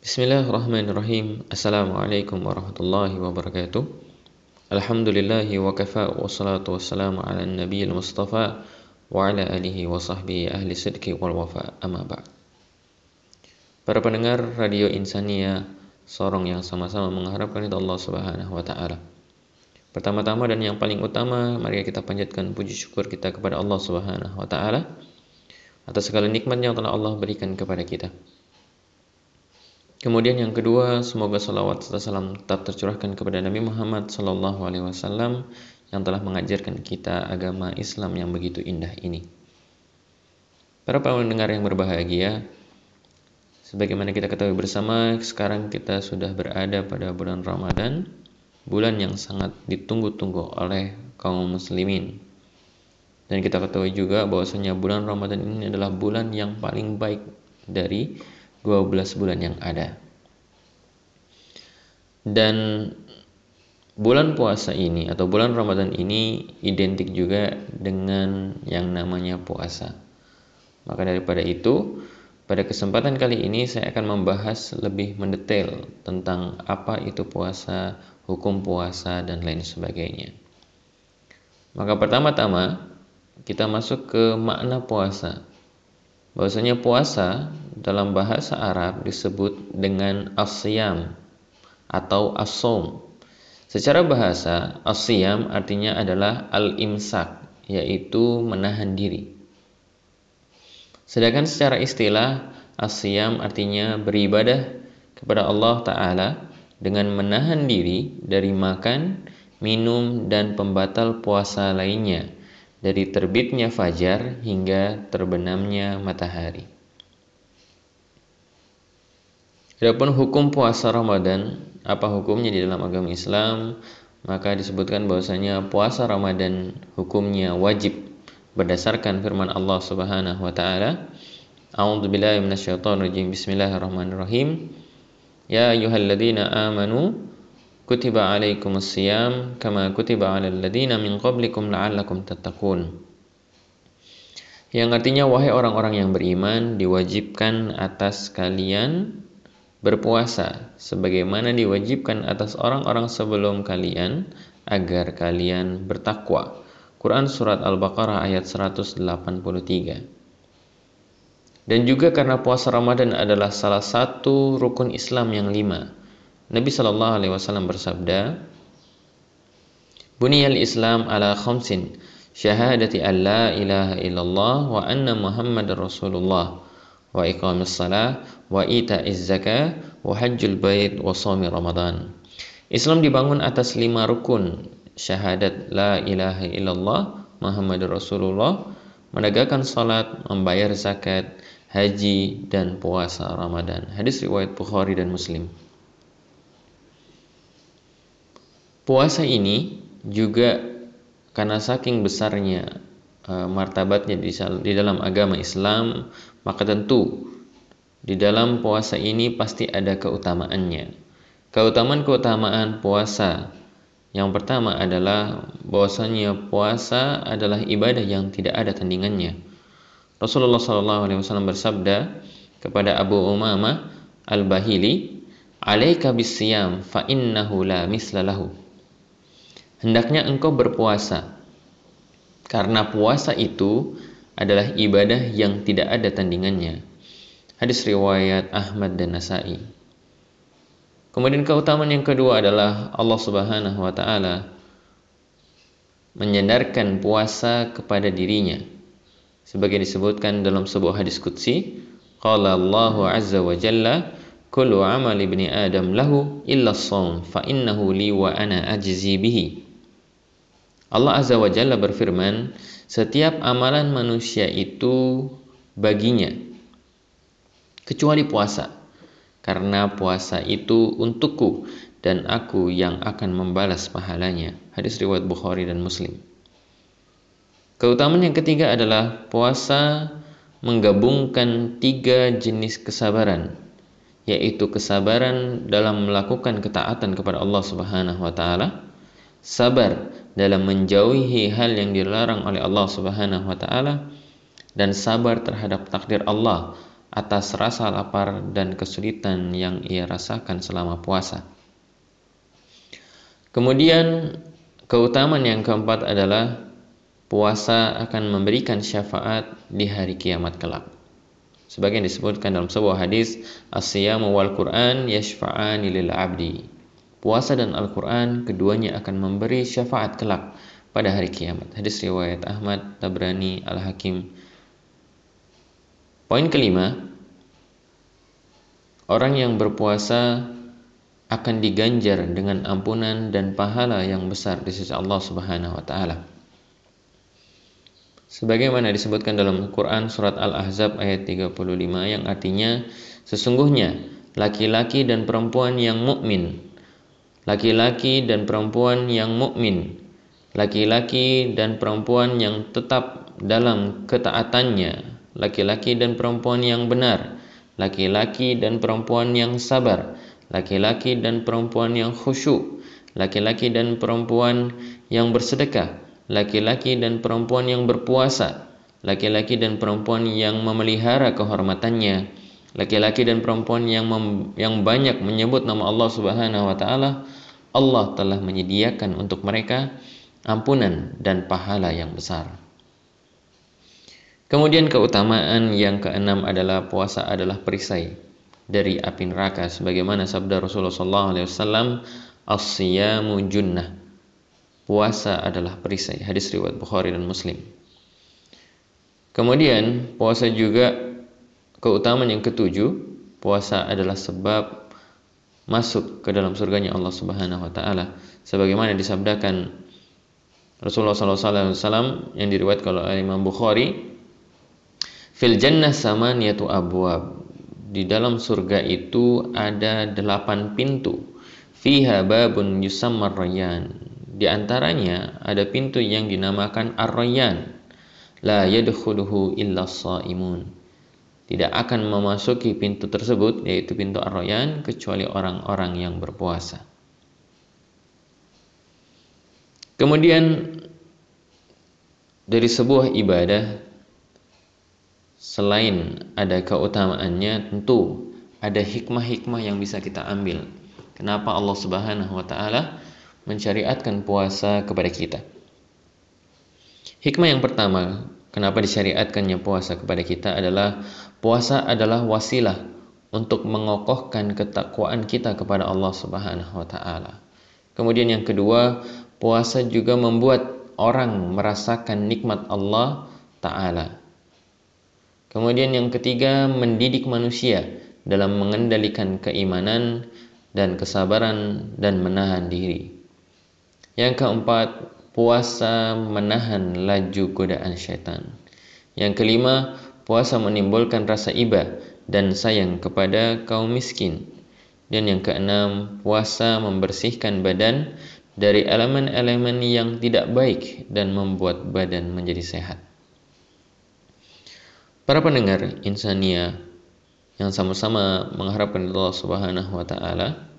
Bismillahirrahmanirrahim. Assalamualaikum warahmatullahi wabarakatuh. Alhamdulillahi wa kafa wa salatu wassalamu ala nabiyil mustafa wa ala alihi wa sahbihi ahli sidki wal wafa amma ba'd. Para pendengar Radio Insania, sorong yang sama-sama mengharapkan itu Allah Subhanahu wa taala. Pertama-tama dan yang paling utama, mari kita panjatkan puji syukur kita kepada Allah Subhanahu wa taala atas segala nikmat yang telah Allah berikan kepada kita. Kemudian yang kedua, semoga salawat serta salam tetap tercurahkan kepada Nabi Muhammad Sallallahu Alaihi Wasallam yang telah mengajarkan kita agama Islam yang begitu indah ini. Para pendengar yang berbahagia, sebagaimana kita ketahui bersama, sekarang kita sudah berada pada bulan Ramadan, bulan yang sangat ditunggu-tunggu oleh kaum muslimin. Dan kita ketahui juga bahwasanya bulan Ramadan ini adalah bulan yang paling baik dari 12 bulan yang ada. Dan bulan puasa ini atau bulan Ramadan ini identik juga dengan yang namanya puasa. Maka daripada itu, pada kesempatan kali ini saya akan membahas lebih mendetail tentang apa itu puasa, hukum puasa dan lain sebagainya. Maka pertama-tama kita masuk ke makna puasa bahwasanya puasa dalam bahasa Arab disebut dengan asyam atau asom. Secara bahasa, asyam artinya adalah al-imsak, yaitu menahan diri. Sedangkan secara istilah, asyam artinya beribadah kepada Allah Ta'ala dengan menahan diri dari makan, minum, dan pembatal puasa lainnya dari terbitnya fajar hingga terbenamnya matahari. Adapun hukum puasa Ramadan, apa hukumnya di dalam agama Islam? Maka disebutkan bahwasanya puasa Ramadan hukumnya wajib berdasarkan firman Allah Subhanahu wa taala. A'udzu billahi minasyaitonir rajim. Bismillahirrahmanirrahim. Ya ayyuhalladzina amanu kutiba alaikumus siyam kama kutiba alal ladina min qablikum la'allakum tattaqun. Yang artinya wahai orang-orang yang beriman diwajibkan atas kalian berpuasa sebagaimana diwajibkan atas orang-orang sebelum kalian agar kalian bertakwa. Quran surat Al-Baqarah ayat 183. Dan juga karena puasa Ramadan adalah salah satu rukun Islam yang lima, Nabi Shallallahu Alaihi Wasallam bersabda, Buniyal Islam ala khamsin syahadati an la ilaha illallah wa anna Muhammad Rasulullah wa iqamis salah wa ita'iz zakah wa hajjul bait wa sawmi ramadan. Islam dibangun atas lima rukun syahadat la ilaha illallah Muhammad Rasulullah menegakkan salat, membayar zakat, haji dan puasa Ramadan. Hadis riwayat Bukhari dan Muslim. Puasa ini juga karena saking besarnya uh, martabatnya di dalam agama Islam, maka tentu di dalam puasa ini pasti ada keutamaannya. Keutamaan-keutamaan puasa yang pertama adalah bahwasanya puasa adalah ibadah yang tidak ada tandingannya. Rasulullah SAW bersabda kepada Abu Umamah Al-Bahili, "Alaika bisyam fa innahu la misla lahu." hendaknya engkau berpuasa karena puasa itu adalah ibadah yang tidak ada tandingannya. Hadis riwayat Ahmad dan Nasai. Kemudian keutamaan yang kedua adalah Allah Subhanahu wa taala menyandarkan puasa kepada dirinya. Sebagai disebutkan dalam sebuah hadis qudsi, qala Allah azza wa jalla kullu amali ibni adam lahu illa shaum fa innahu li wa ana ajzi bihi Allah Azza wa Jalla berfirman, setiap amalan manusia itu baginya, kecuali puasa. Karena puasa itu untukku dan aku yang akan membalas pahalanya. Hadis riwayat Bukhari dan Muslim. Keutamaan yang ketiga adalah puasa menggabungkan tiga jenis kesabaran, yaitu kesabaran dalam melakukan ketaatan kepada Allah Subhanahu wa taala, sabar dalam menjauhi hal yang dilarang oleh Allah Subhanahu wa taala dan sabar terhadap takdir Allah atas rasa lapar dan kesulitan yang ia rasakan selama puasa. Kemudian keutamaan yang keempat adalah puasa akan memberikan syafaat di hari kiamat kelak. Sebagian disebutkan dalam sebuah hadis, "As-siyamu wal Qur'an yashfa'ani lil 'abdi." Puasa dan Al-Qur'an keduanya akan memberi syafaat kelak pada hari kiamat. Hadis riwayat Ahmad, Tabrani, Al-Hakim. Poin kelima, orang yang berpuasa akan diganjar dengan ampunan dan pahala yang besar di sisi Allah Subhanahu wa taala. Sebagaimana disebutkan dalam Quran surat Al-Ahzab ayat 35 yang artinya sesungguhnya laki-laki dan perempuan yang mukmin, laki-laki dan perempuan yang mukmin laki-laki dan perempuan yang tetap dalam ketaatannya, laki-laki dan perempuan yang benar, laki-laki dan perempuan yang sabar, laki-laki dan perempuan yang khusyuk, laki-laki dan perempuan yang bersedekah, laki-laki dan perempuan yang berpuasa, laki-laki dan perempuan yang memelihara kehormatannya, laki-laki dan perempuan yang yang banyak menyebut nama Allah Subhanahu wa taala, Allah telah menyediakan untuk mereka ampunan dan pahala yang besar. Kemudian keutamaan yang keenam adalah puasa adalah perisai dari api neraka sebagaimana sabda Rasulullah SAW as-siyamu junnah. Puasa adalah perisai. Hadis riwayat Bukhari dan Muslim. Kemudian puasa juga keutamaan yang ketujuh puasa adalah sebab masuk ke dalam surganya Allah Subhanahu wa taala. Sebagaimana disabdakan Rasulullah SAW yang diriwayatkan oleh Imam Bukhari fil jannah samaniyatu abwab. Di dalam surga itu ada delapan pintu. Fiha babun yusammar rayyan di antaranya ada pintu yang dinamakan ar-rayyan. La yadkhuluhu illa shaimun tidak akan memasuki pintu tersebut yaitu pintu ar-rayyan kecuali orang-orang yang berpuasa Kemudian dari sebuah ibadah selain ada keutamaannya tentu ada hikmah-hikmah yang bisa kita ambil. Kenapa Allah Subhanahu wa taala mensyariatkan puasa kepada kita? Hikmah yang pertama, kenapa disyariatkannya puasa kepada kita adalah puasa adalah wasilah untuk mengokohkan ketakwaan kita kepada Allah Subhanahu wa taala. Kemudian yang kedua, Puasa juga membuat orang merasakan nikmat Allah Ta'ala. Kemudian yang ketiga, mendidik manusia dalam mengendalikan keimanan dan kesabaran dan menahan diri. Yang keempat, puasa menahan laju godaan syaitan. Yang kelima, puasa menimbulkan rasa iba dan sayang kepada kaum miskin. Dan yang keenam, puasa membersihkan badan dari elemen-elemen yang tidak baik dan membuat badan menjadi sehat. Para pendengar insania yang sama-sama mengharapkan Allah Subhanahu wa taala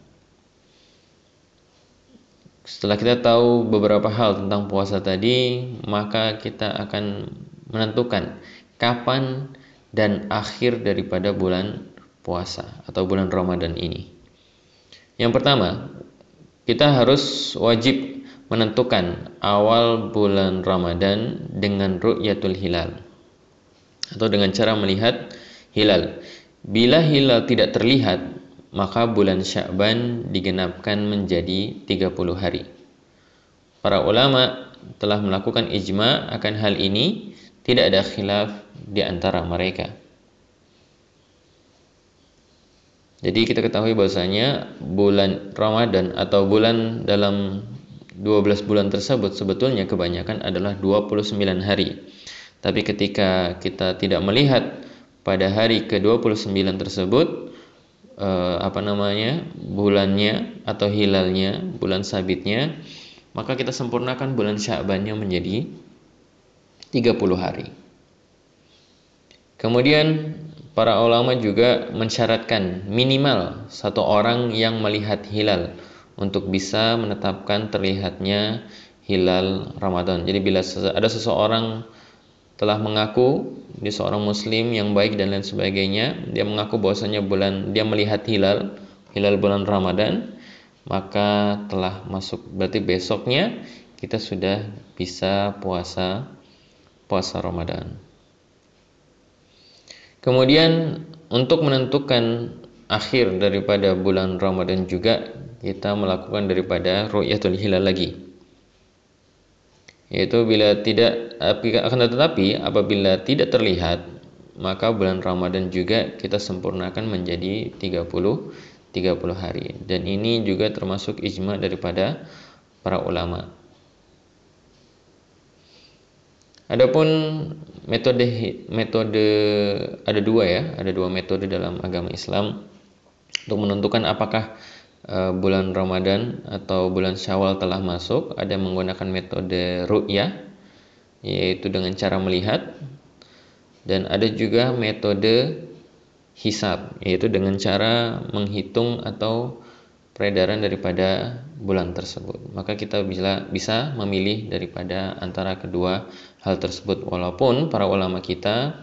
setelah kita tahu beberapa hal tentang puasa tadi, maka kita akan menentukan kapan dan akhir daripada bulan puasa atau bulan Ramadan ini. Yang pertama, kita harus wajib menentukan awal bulan Ramadan dengan ru'yatul hilal atau dengan cara melihat hilal. Bila hilal tidak terlihat, maka bulan Sya'ban digenapkan menjadi 30 hari. Para ulama telah melakukan ijma akan hal ini, tidak ada khilaf di antara mereka. Jadi kita ketahui bahwasanya bulan Ramadan atau bulan dalam 12 bulan tersebut sebetulnya kebanyakan adalah 29 hari. Tapi ketika kita tidak melihat pada hari ke-29 tersebut eh, apa namanya? bulannya atau hilalnya, bulan sabitnya, maka kita sempurnakan bulan Sya'bannya menjadi 30 hari. Kemudian para ulama juga mensyaratkan minimal satu orang yang melihat hilal untuk bisa menetapkan terlihatnya hilal Ramadan. Jadi bila ada seseorang telah mengaku dia seorang muslim yang baik dan lain sebagainya dia mengaku bahwasanya bulan dia melihat hilal hilal bulan Ramadan maka telah masuk berarti besoknya kita sudah bisa puasa puasa Ramadan. Kemudian untuk menentukan akhir daripada bulan Ramadan juga kita melakukan daripada ru'yatul hilal lagi. Yaitu bila tidak akan tetapi apabila tidak terlihat maka bulan Ramadan juga kita sempurnakan menjadi 30 30 hari. Dan ini juga termasuk ijma daripada para ulama Adapun metode metode ada dua ya, ada dua metode dalam agama Islam untuk menentukan apakah Eh, bulan Ramadan atau bulan Syawal telah masuk, ada menggunakan metode ru'yah yaitu dengan cara melihat dan ada juga metode hisab yaitu dengan cara menghitung atau peredaran daripada bulan tersebut. Maka kita bisa bisa memilih daripada antara kedua hal tersebut walaupun para ulama kita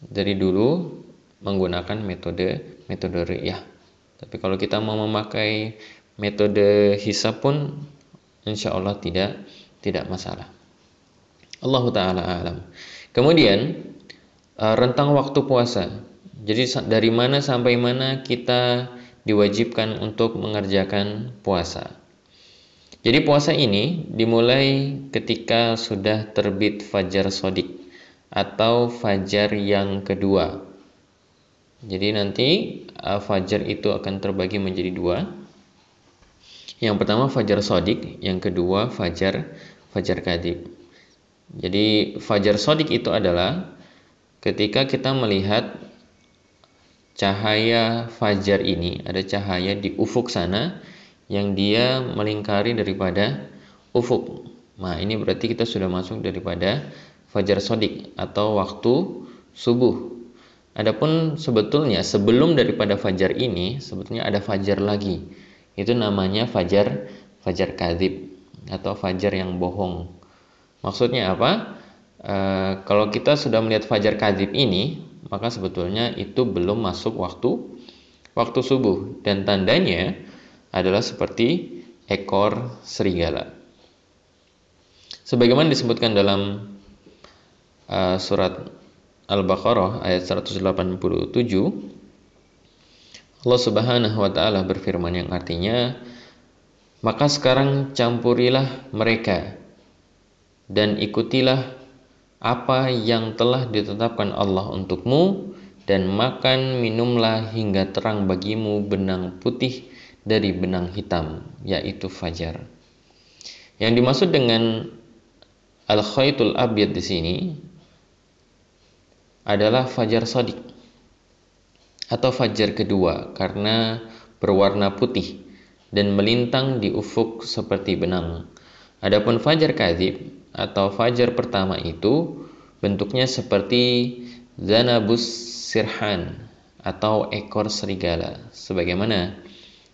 dari dulu menggunakan metode metode ru'yah. Tapi kalau kita mau memakai metode hisab pun insya Allah tidak tidak masalah. Allah Taala alam. Kemudian uh, rentang waktu puasa. Jadi dari mana sampai mana kita diwajibkan untuk mengerjakan puasa. Jadi puasa ini dimulai ketika sudah terbit fajar sodik atau fajar yang kedua jadi nanti uh, fajar itu akan terbagi menjadi dua. Yang pertama fajar sodik, yang kedua fajar fajar kadib. Jadi fajar sodik itu adalah ketika kita melihat cahaya fajar ini, ada cahaya di ufuk sana yang dia melingkari daripada ufuk. Nah, ini berarti kita sudah masuk daripada fajar sodik atau waktu subuh Adapun sebetulnya sebelum daripada fajar ini sebetulnya ada fajar lagi. Itu namanya fajar fajar kadib atau fajar yang bohong. Maksudnya apa? E, kalau kita sudah melihat fajar kadib ini, maka sebetulnya itu belum masuk waktu waktu subuh dan tandanya adalah seperti ekor serigala. Sebagaimana disebutkan dalam uh, surat Al-Baqarah ayat 187 Allah Subhanahu wa taala berfirman yang artinya maka sekarang campurilah mereka dan ikutilah apa yang telah ditetapkan Allah untukmu dan makan minumlah hingga terang bagimu benang putih dari benang hitam yaitu fajar. Yang dimaksud dengan al-khaytul abyad di sini adalah fajar sodik atau fajar kedua karena berwarna putih dan melintang di ufuk seperti benang. Adapun fajar kadhib atau fajar pertama itu bentuknya seperti zanabus sirhan atau ekor serigala sebagaimana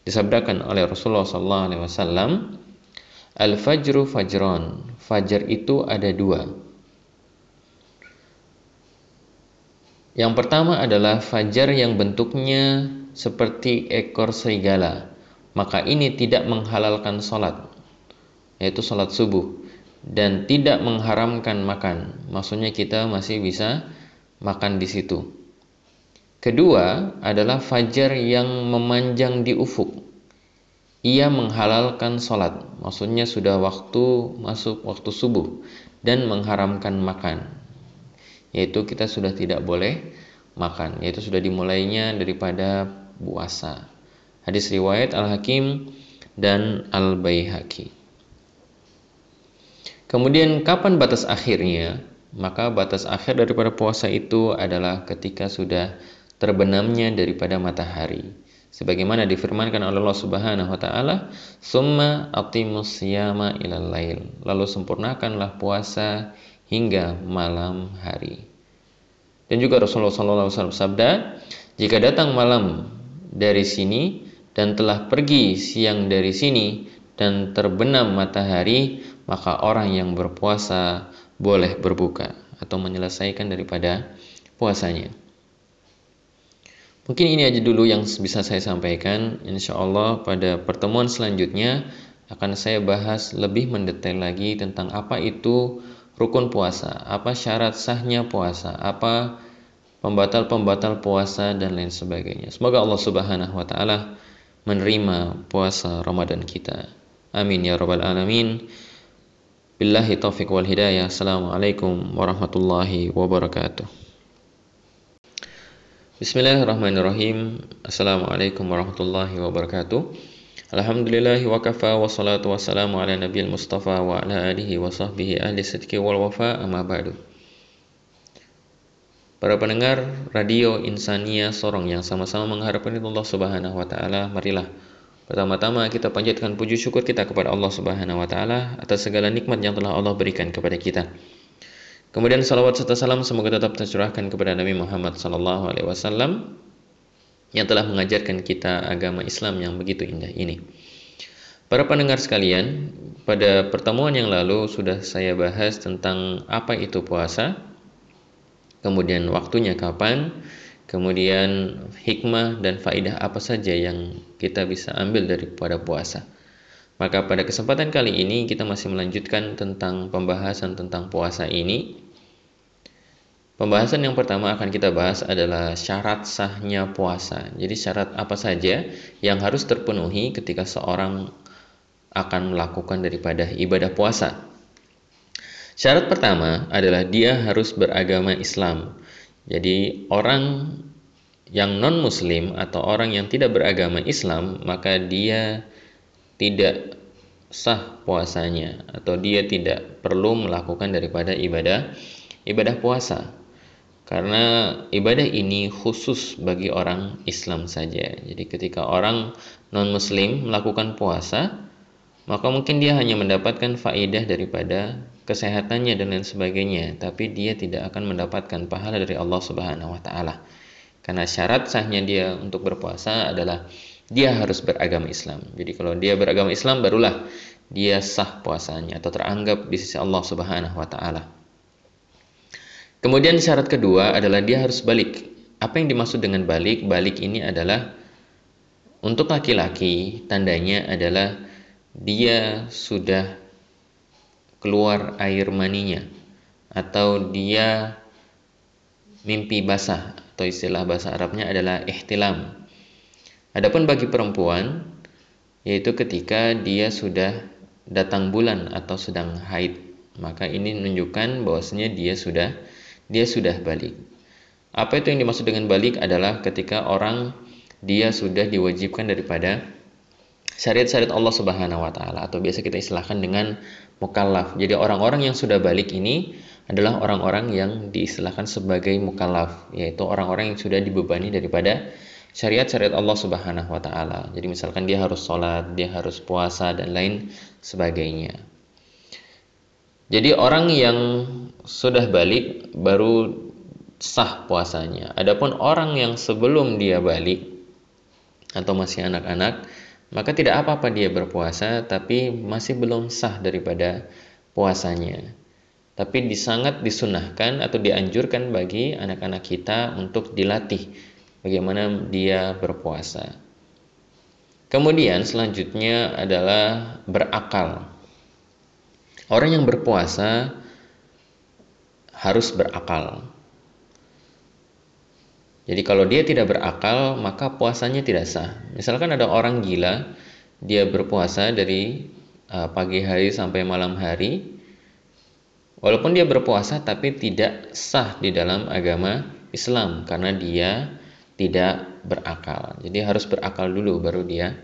disabdakan oleh Rasulullah SAW al-fajru fajron fajar itu ada dua Yang pertama adalah fajar yang bentuknya seperti ekor serigala. Maka ini tidak menghalalkan sholat, yaitu sholat subuh. Dan tidak mengharamkan makan. Maksudnya kita masih bisa makan di situ. Kedua adalah fajar yang memanjang di ufuk. Ia menghalalkan sholat, maksudnya sudah waktu masuk waktu subuh dan mengharamkan makan. Yaitu kita sudah tidak boleh makan yaitu sudah dimulainya daripada puasa. Hadis riwayat Al-Hakim dan Al-Baihaqi. Kemudian kapan batas akhirnya? Maka batas akhir daripada puasa itu adalah ketika sudah terbenamnya daripada matahari sebagaimana difirmankan oleh Allah Subhanahu wa taala summa atimus siyama ilal lail lalu sempurnakanlah puasa hingga malam hari. Dan juga Rasulullah SAW bersabda, jika datang malam dari sini dan telah pergi siang dari sini dan terbenam matahari, maka orang yang berpuasa boleh berbuka. atau menyelesaikan daripada puasanya. Mungkin ini aja dulu yang bisa saya sampaikan. Insya Allah pada pertemuan selanjutnya akan saya bahas lebih mendetail lagi tentang apa itu rukun puasa, apa syarat sahnya puasa, apa pembatal-pembatal puasa dan lain sebagainya. Semoga Allah Subhanahu wa taala menerima puasa Ramadan kita. Amin ya rabbal alamin. Billahi taufiq wal hidayah. Assalamualaikum warahmatullahi wabarakatuh. Bismillahirrahmanirrahim. Assalamualaikum warahmatullahi wabarakatuh. Alhamdulillahi wa kafa wa salatu wa salamu ala nabiil mustafa wa ala alihi wa sahbihi ahli sidki wal wafa amma ba'du. Para pendengar radio Insania Sorong yang sama-sama mengharapkan Allah Subhanahu wa taala, marilah pertama-tama kita panjatkan puji syukur kita kepada Allah Subhanahu wa taala atas segala nikmat yang telah Allah berikan kepada kita. Kemudian salawat serta salam semoga tetap tercurahkan kepada Nabi Muhammad sallallahu alaihi wasallam yang telah mengajarkan kita agama Islam yang begitu indah ini. Para pendengar sekalian, pada pertemuan yang lalu sudah saya bahas tentang apa itu puasa, kemudian waktunya kapan, kemudian hikmah dan faidah apa saja yang kita bisa ambil daripada puasa. Maka pada kesempatan kali ini kita masih melanjutkan tentang pembahasan tentang puasa ini Pembahasan yang pertama akan kita bahas adalah syarat sahnya puasa. Jadi syarat apa saja yang harus terpenuhi ketika seorang akan melakukan daripada ibadah puasa. Syarat pertama adalah dia harus beragama Islam. Jadi orang yang non muslim atau orang yang tidak beragama Islam maka dia tidak sah puasanya atau dia tidak perlu melakukan daripada ibadah ibadah puasa karena ibadah ini khusus bagi orang Islam saja. Jadi ketika orang non-muslim melakukan puasa, maka mungkin dia hanya mendapatkan faedah daripada kesehatannya dan lain sebagainya, tapi dia tidak akan mendapatkan pahala dari Allah Subhanahu wa taala. Karena syarat sahnya dia untuk berpuasa adalah dia harus beragama Islam. Jadi kalau dia beragama Islam barulah dia sah puasanya atau teranggap di sisi Allah Subhanahu wa taala. Kemudian syarat kedua adalah dia harus balik. Apa yang dimaksud dengan balik? Balik ini adalah untuk laki-laki tandanya adalah dia sudah keluar air maninya atau dia mimpi basah atau istilah bahasa Arabnya adalah ihtilam. Adapun bagi perempuan yaitu ketika dia sudah datang bulan atau sedang haid, maka ini menunjukkan bahwasanya dia sudah dia sudah balik. Apa itu yang dimaksud dengan balik adalah ketika orang dia sudah diwajibkan daripada syariat-syariat Allah Subhanahu wa taala atau biasa kita istilahkan dengan mukallaf. Jadi orang-orang yang sudah balik ini adalah orang-orang yang diistilahkan sebagai mukallaf, yaitu orang-orang yang sudah dibebani daripada syariat-syariat Allah Subhanahu wa taala. Jadi misalkan dia harus sholat, dia harus puasa dan lain sebagainya. Jadi orang yang sudah balik baru sah puasanya. Adapun orang yang sebelum dia balik atau masih anak-anak, maka tidak apa-apa dia berpuasa tapi masih belum sah daripada puasanya. Tapi disangat disunahkan atau dianjurkan bagi anak-anak kita untuk dilatih bagaimana dia berpuasa. Kemudian selanjutnya adalah berakal. Orang yang berpuasa harus berakal. Jadi kalau dia tidak berakal, maka puasanya tidak sah. Misalkan ada orang gila, dia berpuasa dari uh, pagi hari sampai malam hari. Walaupun dia berpuasa tapi tidak sah di dalam agama Islam karena dia tidak berakal. Jadi harus berakal dulu baru dia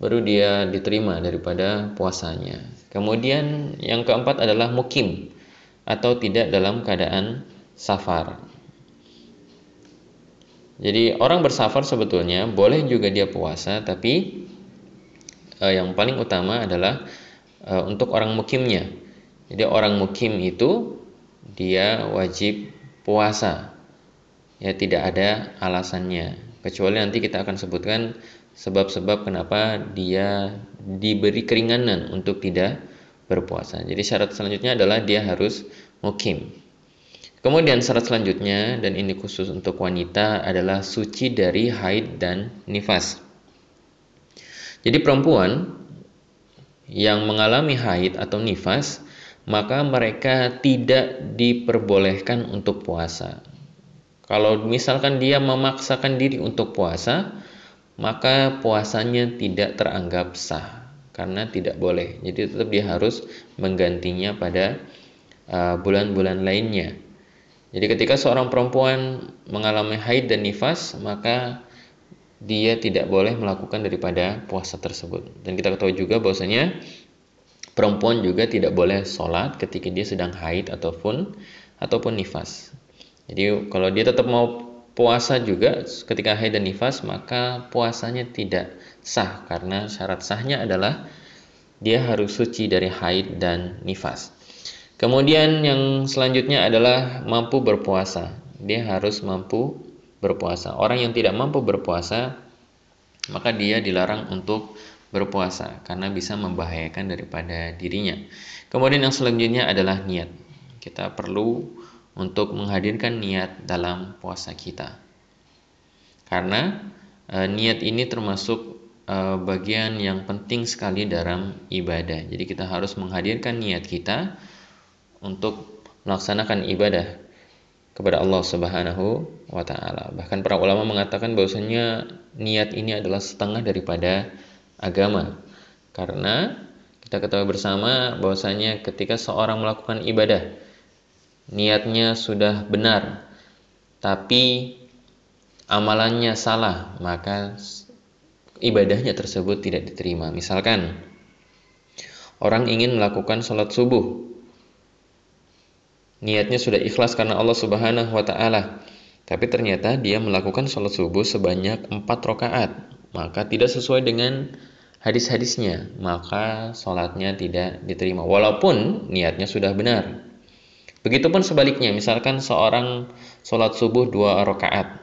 baru dia diterima daripada puasanya. Kemudian yang keempat adalah mukim atau tidak dalam keadaan safar. Jadi orang bersafar sebetulnya boleh juga dia puasa, tapi eh, yang paling utama adalah eh, untuk orang mukimnya. Jadi orang mukim itu dia wajib puasa. Ya tidak ada alasannya. Kecuali nanti kita akan sebutkan sebab-sebab kenapa dia diberi keringanan untuk tidak berpuasa. Jadi syarat selanjutnya adalah dia harus mukim. Kemudian syarat selanjutnya dan ini khusus untuk wanita adalah suci dari haid dan nifas. Jadi perempuan yang mengalami haid atau nifas maka mereka tidak diperbolehkan untuk puasa. Kalau misalkan dia memaksakan diri untuk puasa, maka puasanya tidak teranggap sah karena tidak boleh. Jadi tetap dia harus menggantinya pada uh, bulan-bulan uh, lainnya. Jadi ketika seorang perempuan mengalami haid dan nifas, maka dia tidak boleh melakukan daripada puasa tersebut. Dan kita ketahui juga bahwasanya perempuan juga tidak boleh sholat ketika dia sedang haid ataupun ataupun nifas. Jadi kalau dia tetap mau puasa juga ketika haid dan nifas, maka puasanya tidak sah karena syarat sahnya adalah dia harus suci dari haid dan nifas. Kemudian yang selanjutnya adalah mampu berpuasa. Dia harus mampu berpuasa. Orang yang tidak mampu berpuasa, maka dia dilarang untuk berpuasa karena bisa membahayakan daripada dirinya. Kemudian yang selanjutnya adalah niat. Kita perlu untuk menghadirkan niat dalam puasa kita. Karena e, niat ini termasuk e, bagian yang penting sekali dalam ibadah. Jadi kita harus menghadirkan niat kita untuk melaksanakan ibadah kepada Allah Subhanahu wa taala. Bahkan para ulama mengatakan bahwasanya niat ini adalah setengah daripada agama. Karena kita ketahui bersama bahwasanya ketika seorang melakukan ibadah niatnya sudah benar tapi amalannya salah, maka ibadahnya tersebut tidak diterima. Misalkan orang ingin melakukan sholat subuh niatnya sudah ikhlas karena Allah Subhanahu wa taala. Tapi ternyata dia melakukan sholat subuh sebanyak 4 rakaat, maka tidak sesuai dengan hadis-hadisnya, maka sholatnya tidak diterima walaupun niatnya sudah benar. Begitupun sebaliknya, misalkan seorang sholat subuh dua rakaat,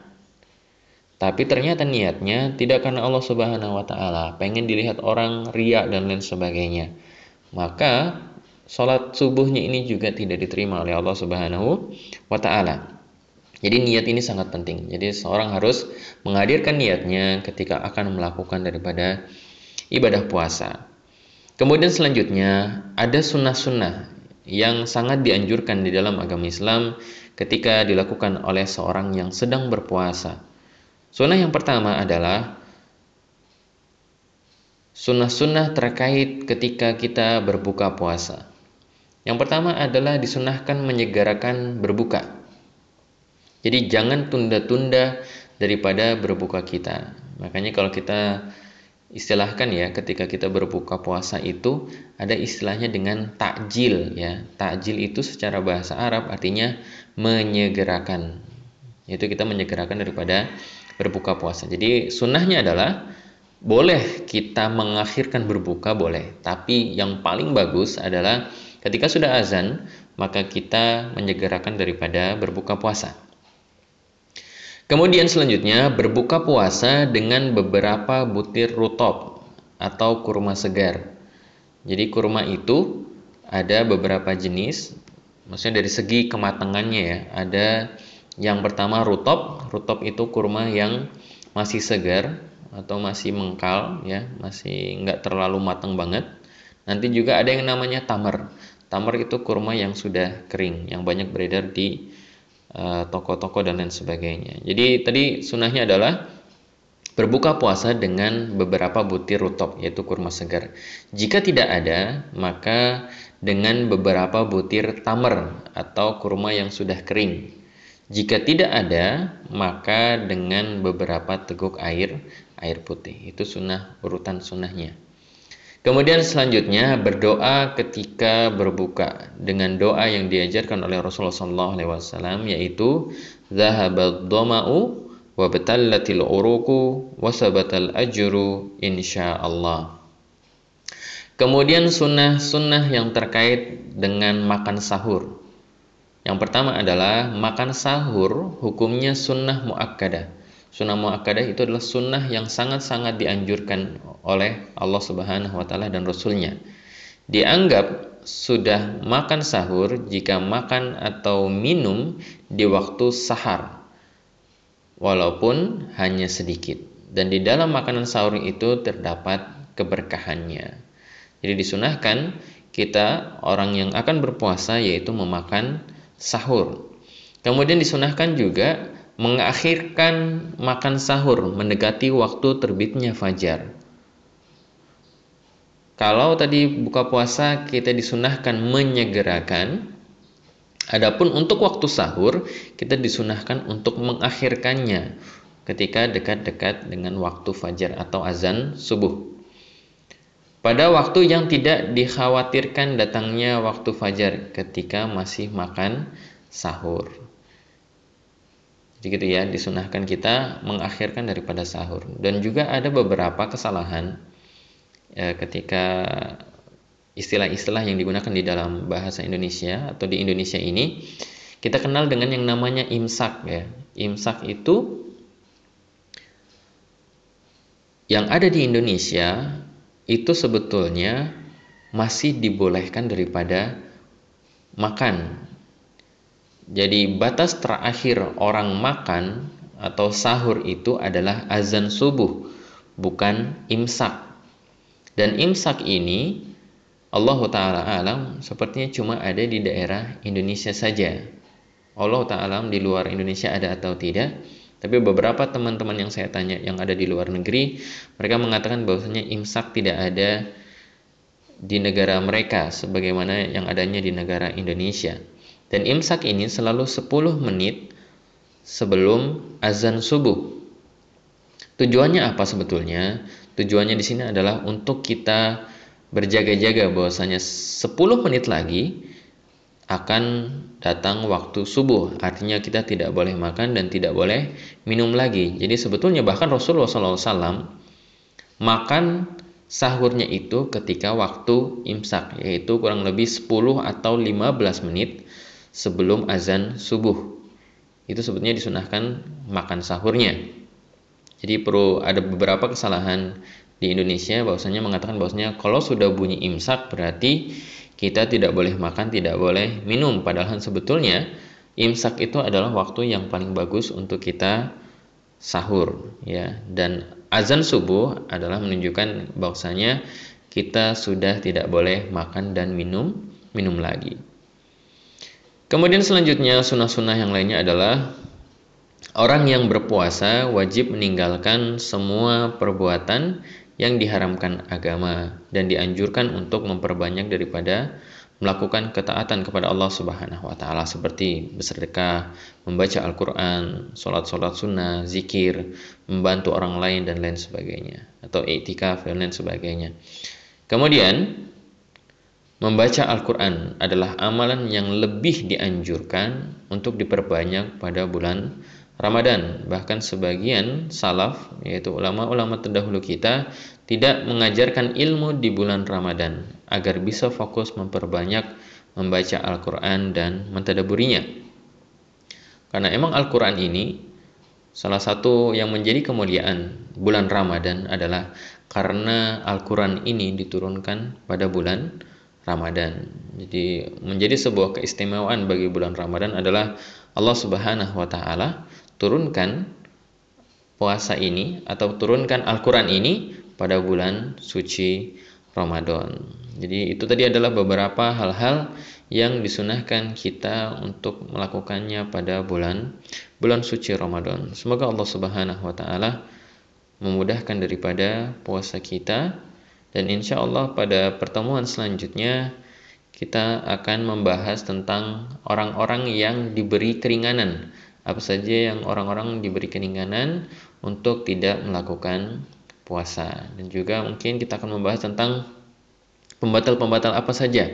tapi ternyata niatnya tidak karena Allah Subhanahu wa taala, pengen dilihat orang riak dan lain sebagainya. Maka sholat subuhnya ini juga tidak diterima oleh Allah Subhanahu wa taala. Jadi niat ini sangat penting. Jadi seorang harus menghadirkan niatnya ketika akan melakukan daripada ibadah puasa. Kemudian selanjutnya ada sunnah-sunnah yang sangat dianjurkan di dalam agama Islam ketika dilakukan oleh seorang yang sedang berpuasa. Sunnah yang pertama adalah sunnah-sunnah terkait ketika kita berbuka puasa. Yang pertama adalah disunahkan menyegarakan berbuka. Jadi jangan tunda-tunda daripada berbuka kita. Makanya kalau kita istilahkan ya ketika kita berbuka puasa itu ada istilahnya dengan takjil ya. Takjil itu secara bahasa Arab artinya menyegerakan. Yaitu kita menyegerakan daripada berbuka puasa. Jadi sunnahnya adalah boleh kita mengakhirkan berbuka boleh, tapi yang paling bagus adalah Ketika sudah azan, maka kita menyegerakan daripada berbuka puasa. Kemudian selanjutnya berbuka puasa dengan beberapa butir rutop atau kurma segar. Jadi kurma itu ada beberapa jenis, maksudnya dari segi kematangannya ya. Ada yang pertama rutop, rutop itu kurma yang masih segar atau masih mengkal ya, masih nggak terlalu matang banget. Nanti juga ada yang namanya tamar. Tamar itu kurma yang sudah kering, yang banyak beredar di toko-toko uh, dan lain sebagainya. Jadi tadi sunahnya adalah berbuka puasa dengan beberapa butir rutop, yaitu kurma segar. Jika tidak ada, maka dengan beberapa butir tamar atau kurma yang sudah kering. Jika tidak ada, maka dengan beberapa teguk air, air putih. Itu sunnah urutan sunnahnya. Kemudian selanjutnya berdoa ketika berbuka dengan doa yang diajarkan oleh Rasulullah SAW yaitu zahabad doma'u wa batallatil uruku wa sabatal ajru insyaallah. Kemudian sunnah-sunnah yang terkait dengan makan sahur. Yang pertama adalah makan sahur hukumnya sunnah muakkadah. Sunnah muakkadah itu adalah sunnah yang sangat-sangat dianjurkan oleh Allah Subhanahu wa taala dan rasulnya. Dianggap sudah makan sahur jika makan atau minum di waktu sahar walaupun hanya sedikit dan di dalam makanan sahur itu terdapat keberkahannya. Jadi disunahkan kita orang yang akan berpuasa yaitu memakan sahur. Kemudian disunahkan juga mengakhirkan makan sahur mendekati waktu terbitnya fajar. Kalau tadi buka puasa kita disunahkan menyegerakan, adapun untuk waktu sahur kita disunahkan untuk mengakhirkannya ketika dekat-dekat dengan waktu fajar atau azan subuh. Pada waktu yang tidak dikhawatirkan datangnya waktu fajar ketika masih makan sahur. Jadi gitu ya, disunahkan kita mengakhirkan daripada sahur. Dan juga ada beberapa kesalahan ya, ketika istilah-istilah yang digunakan di dalam bahasa Indonesia atau di Indonesia ini kita kenal dengan yang namanya imsak ya. Imsak itu yang ada di Indonesia itu sebetulnya masih dibolehkan daripada makan. Jadi batas terakhir orang makan atau sahur itu adalah azan subuh, bukan imsak. Dan imsak ini Allah Ta'ala alam sepertinya cuma ada di daerah Indonesia saja. Allah Ta'ala alam di luar Indonesia ada atau tidak. Tapi beberapa teman-teman yang saya tanya yang ada di luar negeri, mereka mengatakan bahwasanya imsak tidak ada di negara mereka sebagaimana yang adanya di negara Indonesia. Dan imsak ini selalu 10 menit sebelum azan subuh. Tujuannya apa sebetulnya? Tujuannya di sini adalah untuk kita berjaga-jaga bahwasanya 10 menit lagi akan datang waktu subuh. Artinya kita tidak boleh makan dan tidak boleh minum lagi. Jadi sebetulnya bahkan Rasulullah SAW makan sahurnya itu ketika waktu imsak yaitu kurang lebih 10 atau 15 menit sebelum azan subuh. Itu sebetulnya disunahkan makan sahurnya. Jadi perlu ada beberapa kesalahan di Indonesia bahwasanya mengatakan bahwasanya kalau sudah bunyi imsak berarti kita tidak boleh makan, tidak boleh minum. Padahal sebetulnya imsak itu adalah waktu yang paling bagus untuk kita sahur ya. Dan azan subuh adalah menunjukkan bahwasanya kita sudah tidak boleh makan dan minum minum lagi. Kemudian selanjutnya sunnah-sunnah yang lainnya adalah Orang yang berpuasa wajib meninggalkan semua perbuatan yang diharamkan agama dan dianjurkan untuk memperbanyak daripada melakukan ketaatan kepada Allah Subhanahu wa taala seperti bersedekah, membaca Al-Qur'an, salat-salat sunnah, zikir, membantu orang lain dan lain sebagainya atau iktikaf dan lain sebagainya. Kemudian membaca Al-Qur'an adalah amalan yang lebih dianjurkan untuk diperbanyak pada bulan Ramadan. Bahkan sebagian salaf, yaitu ulama-ulama terdahulu kita, tidak mengajarkan ilmu di bulan Ramadan agar bisa fokus memperbanyak membaca Al-Quran dan mentadaburinya. Karena emang Al-Quran ini salah satu yang menjadi kemuliaan bulan Ramadan adalah karena Al-Quran ini diturunkan pada bulan Ramadan. Jadi menjadi sebuah keistimewaan bagi bulan Ramadan adalah Allah Subhanahu wa taala turunkan puasa ini atau turunkan Al-Quran ini pada bulan suci Ramadan. Jadi itu tadi adalah beberapa hal-hal yang disunahkan kita untuk melakukannya pada bulan bulan suci Ramadan. Semoga Allah Subhanahu wa taala memudahkan daripada puasa kita dan insya Allah pada pertemuan selanjutnya kita akan membahas tentang orang-orang yang diberi keringanan apa saja yang orang-orang diberi keringanan untuk tidak melakukan puasa dan juga mungkin kita akan membahas tentang pembatal-pembatal apa saja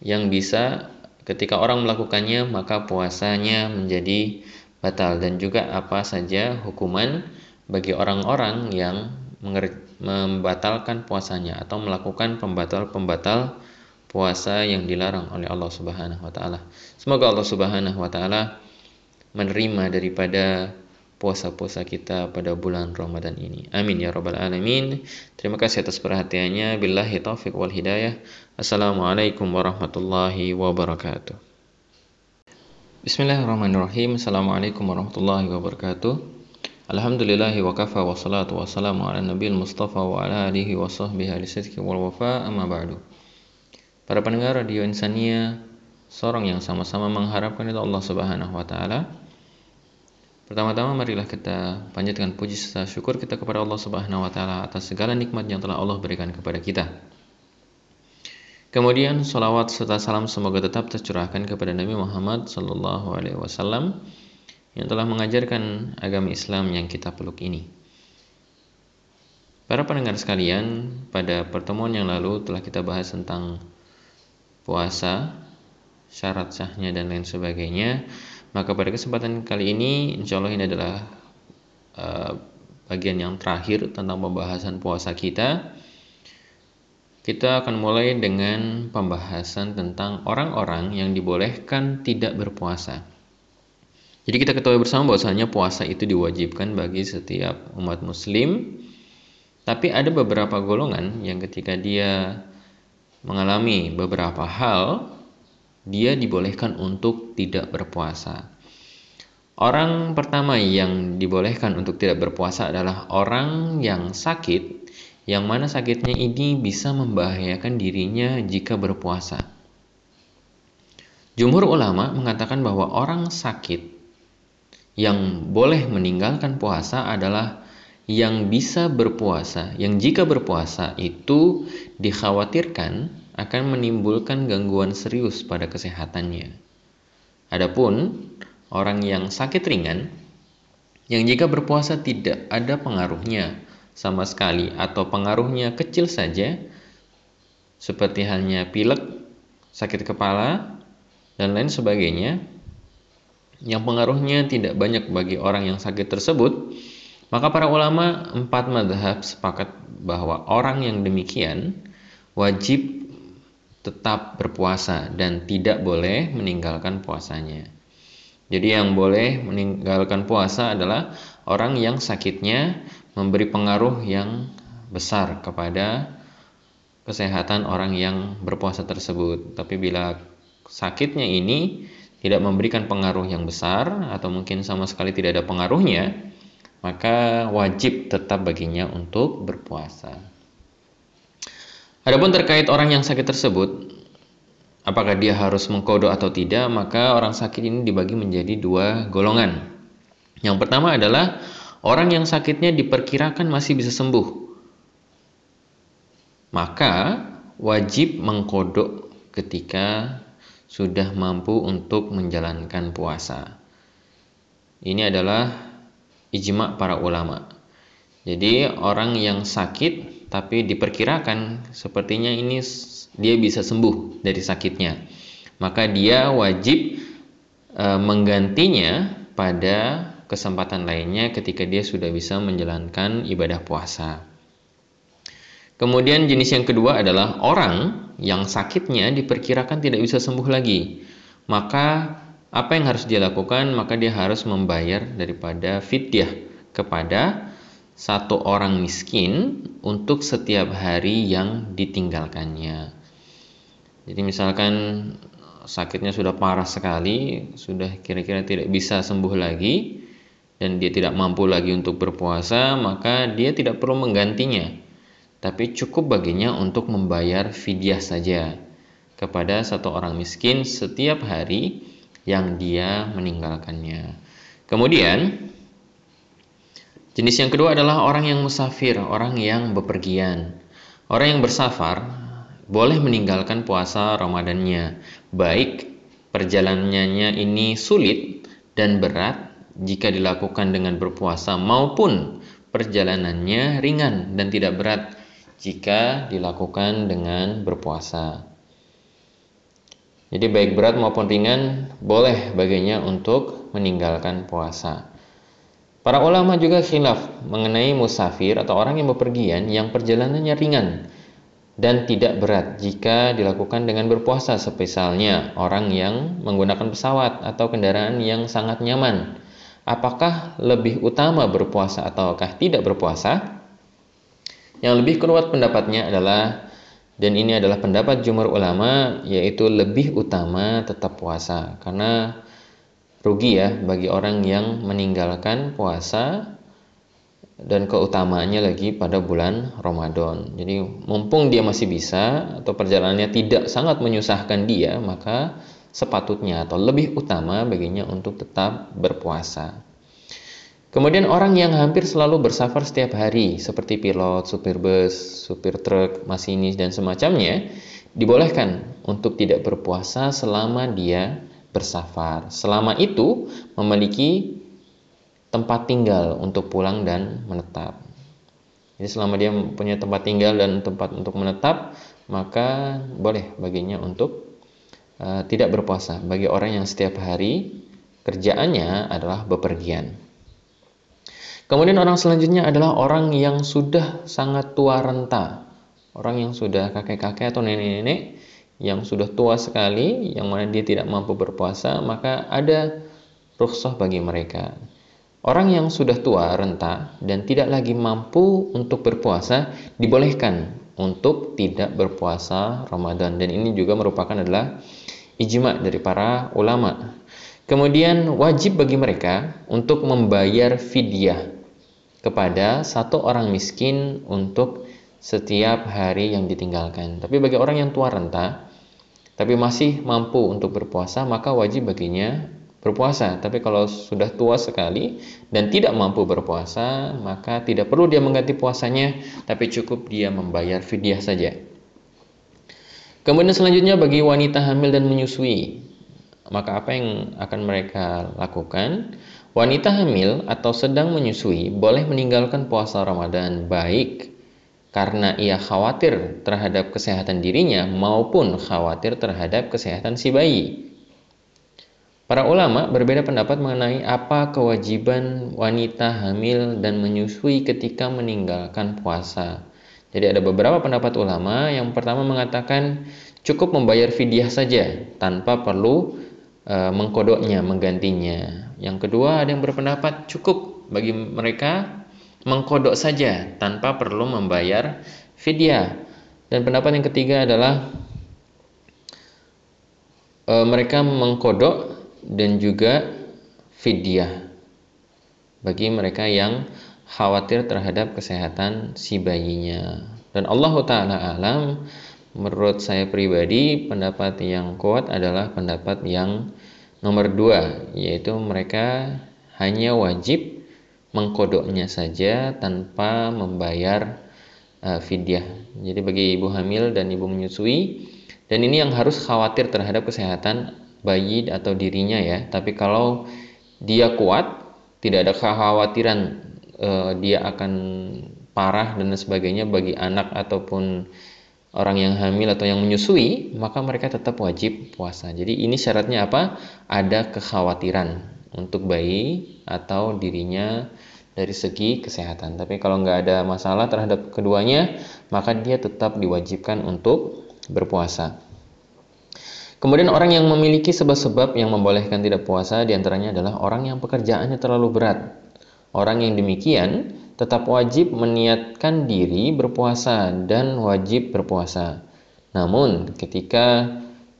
yang bisa ketika orang melakukannya maka puasanya menjadi batal dan juga apa saja hukuman bagi orang-orang yang membatalkan puasanya atau melakukan pembatal-pembatal puasa yang dilarang oleh Allah Subhanahu wa taala. Semoga Allah Subhanahu wa taala menerima daripada puasa-puasa kita pada bulan Ramadan ini. Amin ya rabbal alamin. Terima kasih atas perhatiannya. Billahi taufik wal hidayah. Assalamualaikum warahmatullahi wabarakatuh. Bismillahirrahmanirrahim. Assalamualaikum warahmatullahi wabarakatuh. Alhamdulillahi wa kafa wa salatu wa salamu ala nabil mustafa wa ala alihi wa sahbihi alisidki wal wafa amma ba'du. Para pendengar Radio Insania, seorang yang sama-sama mengharapkan itu Allah Subhanahu wa taala Pertama-tama marilah kita panjatkan puji serta syukur kita kepada Allah Subhanahu wa taala atas segala nikmat yang telah Allah berikan kepada kita. Kemudian salawat serta salam semoga tetap tercurahkan kepada Nabi Muhammad sallallahu alaihi wasallam yang telah mengajarkan agama Islam yang kita peluk ini. Para pendengar sekalian, pada pertemuan yang lalu telah kita bahas tentang puasa, syarat sahnya dan lain sebagainya. Maka pada kesempatan kali ini, insya Allah ini adalah uh, bagian yang terakhir tentang pembahasan puasa kita. Kita akan mulai dengan pembahasan tentang orang-orang yang dibolehkan tidak berpuasa. Jadi kita ketahui bersama bahwasanya puasa itu diwajibkan bagi setiap umat muslim. Tapi ada beberapa golongan yang ketika dia mengalami beberapa hal dia dibolehkan untuk tidak berpuasa. Orang pertama yang dibolehkan untuk tidak berpuasa adalah orang yang sakit, yang mana sakitnya ini bisa membahayakan dirinya jika berpuasa. Jumhur ulama mengatakan bahwa orang sakit yang boleh meninggalkan puasa adalah yang bisa berpuasa, yang jika berpuasa itu dikhawatirkan akan menimbulkan gangguan serius pada kesehatannya. Adapun orang yang sakit ringan, yang jika berpuasa tidak ada pengaruhnya sama sekali atau pengaruhnya kecil saja, seperti halnya pilek, sakit kepala, dan lain sebagainya, yang pengaruhnya tidak banyak bagi orang yang sakit tersebut, maka para ulama empat madhab sepakat bahwa orang yang demikian wajib tetap berpuasa dan tidak boleh meninggalkan puasanya. Jadi yang boleh meninggalkan puasa adalah orang yang sakitnya memberi pengaruh yang besar kepada kesehatan orang yang berpuasa tersebut. Tapi bila sakitnya ini tidak memberikan pengaruh yang besar atau mungkin sama sekali tidak ada pengaruhnya, maka wajib tetap baginya untuk berpuasa. Adapun terkait orang yang sakit tersebut, apakah dia harus mengkodok atau tidak, maka orang sakit ini dibagi menjadi dua golongan. Yang pertama adalah orang yang sakitnya diperkirakan masih bisa sembuh. Maka wajib mengkodok ketika sudah mampu untuk menjalankan puasa. Ini adalah ijma para ulama. Jadi orang yang sakit tapi diperkirakan sepertinya ini dia bisa sembuh dari sakitnya. Maka dia wajib e, menggantinya pada kesempatan lainnya ketika dia sudah bisa menjalankan ibadah puasa. Kemudian jenis yang kedua adalah orang yang sakitnya diperkirakan tidak bisa sembuh lagi. Maka apa yang harus dia lakukan? Maka dia harus membayar daripada fidyah kepada satu orang miskin untuk setiap hari yang ditinggalkannya. Jadi misalkan sakitnya sudah parah sekali, sudah kira-kira tidak bisa sembuh lagi dan dia tidak mampu lagi untuk berpuasa, maka dia tidak perlu menggantinya. Tapi cukup baginya untuk membayar fidyah saja kepada satu orang miskin setiap hari yang dia meninggalkannya. Kemudian Jenis yang kedua adalah orang yang musafir, orang yang bepergian. Orang yang bersafar boleh meninggalkan puasa Ramadannya, baik perjalanannya ini sulit dan berat jika dilakukan dengan berpuasa maupun perjalanannya ringan dan tidak berat jika dilakukan dengan berpuasa. Jadi baik berat maupun ringan boleh baginya untuk meninggalkan puasa. Para ulama juga khilaf mengenai musafir atau orang yang bepergian yang perjalanannya ringan dan tidak berat jika dilakukan dengan berpuasa sepisalnya orang yang menggunakan pesawat atau kendaraan yang sangat nyaman apakah lebih utama berpuasa ataukah tidak berpuasa? Yang lebih kuat pendapatnya adalah dan ini adalah pendapat jumhur ulama yaitu lebih utama tetap puasa karena rugi ya bagi orang yang meninggalkan puasa dan keutamaannya lagi pada bulan Ramadan. Jadi mumpung dia masih bisa atau perjalanannya tidak sangat menyusahkan dia, maka sepatutnya atau lebih utama baginya untuk tetap berpuasa. Kemudian orang yang hampir selalu bersafar setiap hari seperti pilot, supir bus, supir truk, masinis dan semacamnya dibolehkan untuk tidak berpuasa selama dia bersafar. Selama itu memiliki tempat tinggal untuk pulang dan menetap. Jadi selama dia punya tempat tinggal dan tempat untuk menetap, maka boleh baginya untuk uh, tidak berpuasa bagi orang yang setiap hari kerjaannya adalah bepergian. Kemudian orang selanjutnya adalah orang yang sudah sangat tua renta. Orang yang sudah kakek-kakek atau nenek-nenek yang sudah tua sekali, yang mana dia tidak mampu berpuasa, maka ada rukhsah bagi mereka. Orang yang sudah tua renta dan tidak lagi mampu untuk berpuasa dibolehkan untuk tidak berpuasa Ramadan dan ini juga merupakan adalah ijma dari para ulama. Kemudian wajib bagi mereka untuk membayar fidyah kepada satu orang miskin untuk setiap hari yang ditinggalkan. Tapi bagi orang yang tua renta, tapi masih mampu untuk berpuasa, maka wajib baginya berpuasa. Tapi kalau sudah tua sekali dan tidak mampu berpuasa, maka tidak perlu dia mengganti puasanya, tapi cukup dia membayar fidyah saja. Kemudian selanjutnya bagi wanita hamil dan menyusui, maka apa yang akan mereka lakukan? Wanita hamil atau sedang menyusui boleh meninggalkan puasa Ramadan baik karena ia khawatir terhadap kesehatan dirinya maupun khawatir terhadap kesehatan si bayi. Para ulama berbeda pendapat mengenai apa kewajiban wanita hamil dan menyusui ketika meninggalkan puasa. Jadi ada beberapa pendapat ulama. Yang pertama mengatakan cukup membayar fidyah saja tanpa perlu e, mengkodoknya, menggantinya. Yang kedua, ada yang berpendapat cukup bagi mereka mengkodok saja tanpa perlu membayar fidyah. Dan pendapat yang ketiga adalah e, mereka mengkodok dan juga fidyah bagi mereka yang khawatir terhadap kesehatan si bayinya. Dan Allah Ta'ala alam menurut saya pribadi pendapat yang kuat adalah pendapat yang nomor dua yaitu mereka hanya wajib mengkodoknya saja tanpa membayar uh, fidyah jadi bagi ibu hamil dan ibu menyusui dan ini yang harus khawatir terhadap kesehatan bayi atau dirinya ya tapi kalau dia kuat tidak ada kekhawatiran uh, dia akan parah dan sebagainya bagi anak ataupun orang yang hamil atau yang menyusui, maka mereka tetap wajib puasa. Jadi ini syaratnya apa? Ada kekhawatiran untuk bayi atau dirinya dari segi kesehatan. Tapi kalau nggak ada masalah terhadap keduanya, maka dia tetap diwajibkan untuk berpuasa. Kemudian orang yang memiliki sebab-sebab yang membolehkan tidak puasa di antaranya adalah orang yang pekerjaannya terlalu berat. Orang yang demikian tetap wajib meniatkan diri berpuasa dan wajib berpuasa. Namun, ketika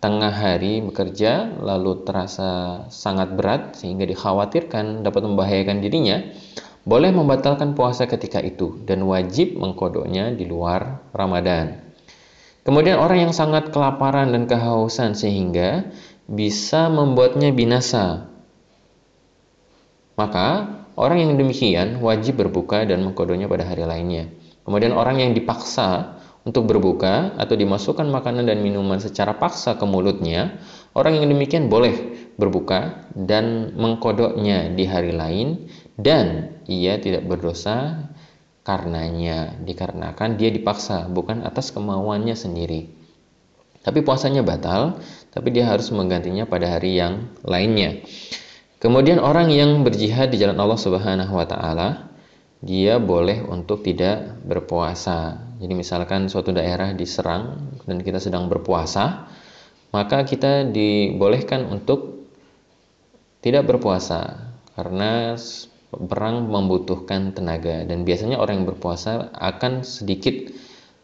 tengah hari bekerja lalu terasa sangat berat sehingga dikhawatirkan dapat membahayakan dirinya, boleh membatalkan puasa ketika itu dan wajib mengkodoknya di luar Ramadan. Kemudian orang yang sangat kelaparan dan kehausan sehingga bisa membuatnya binasa. Maka Orang yang demikian wajib berbuka dan mengkodonya pada hari lainnya. Kemudian orang yang dipaksa untuk berbuka atau dimasukkan makanan dan minuman secara paksa ke mulutnya, orang yang demikian boleh berbuka dan mengkodoknya di hari lain dan ia tidak berdosa karenanya dikarenakan dia dipaksa bukan atas kemauannya sendiri. Tapi puasanya batal, tapi dia harus menggantinya pada hari yang lainnya. Kemudian orang yang berjihad di jalan Allah Subhanahu wa taala, dia boleh untuk tidak berpuasa. Jadi misalkan suatu daerah diserang dan kita sedang berpuasa, maka kita dibolehkan untuk tidak berpuasa karena perang membutuhkan tenaga dan biasanya orang yang berpuasa akan sedikit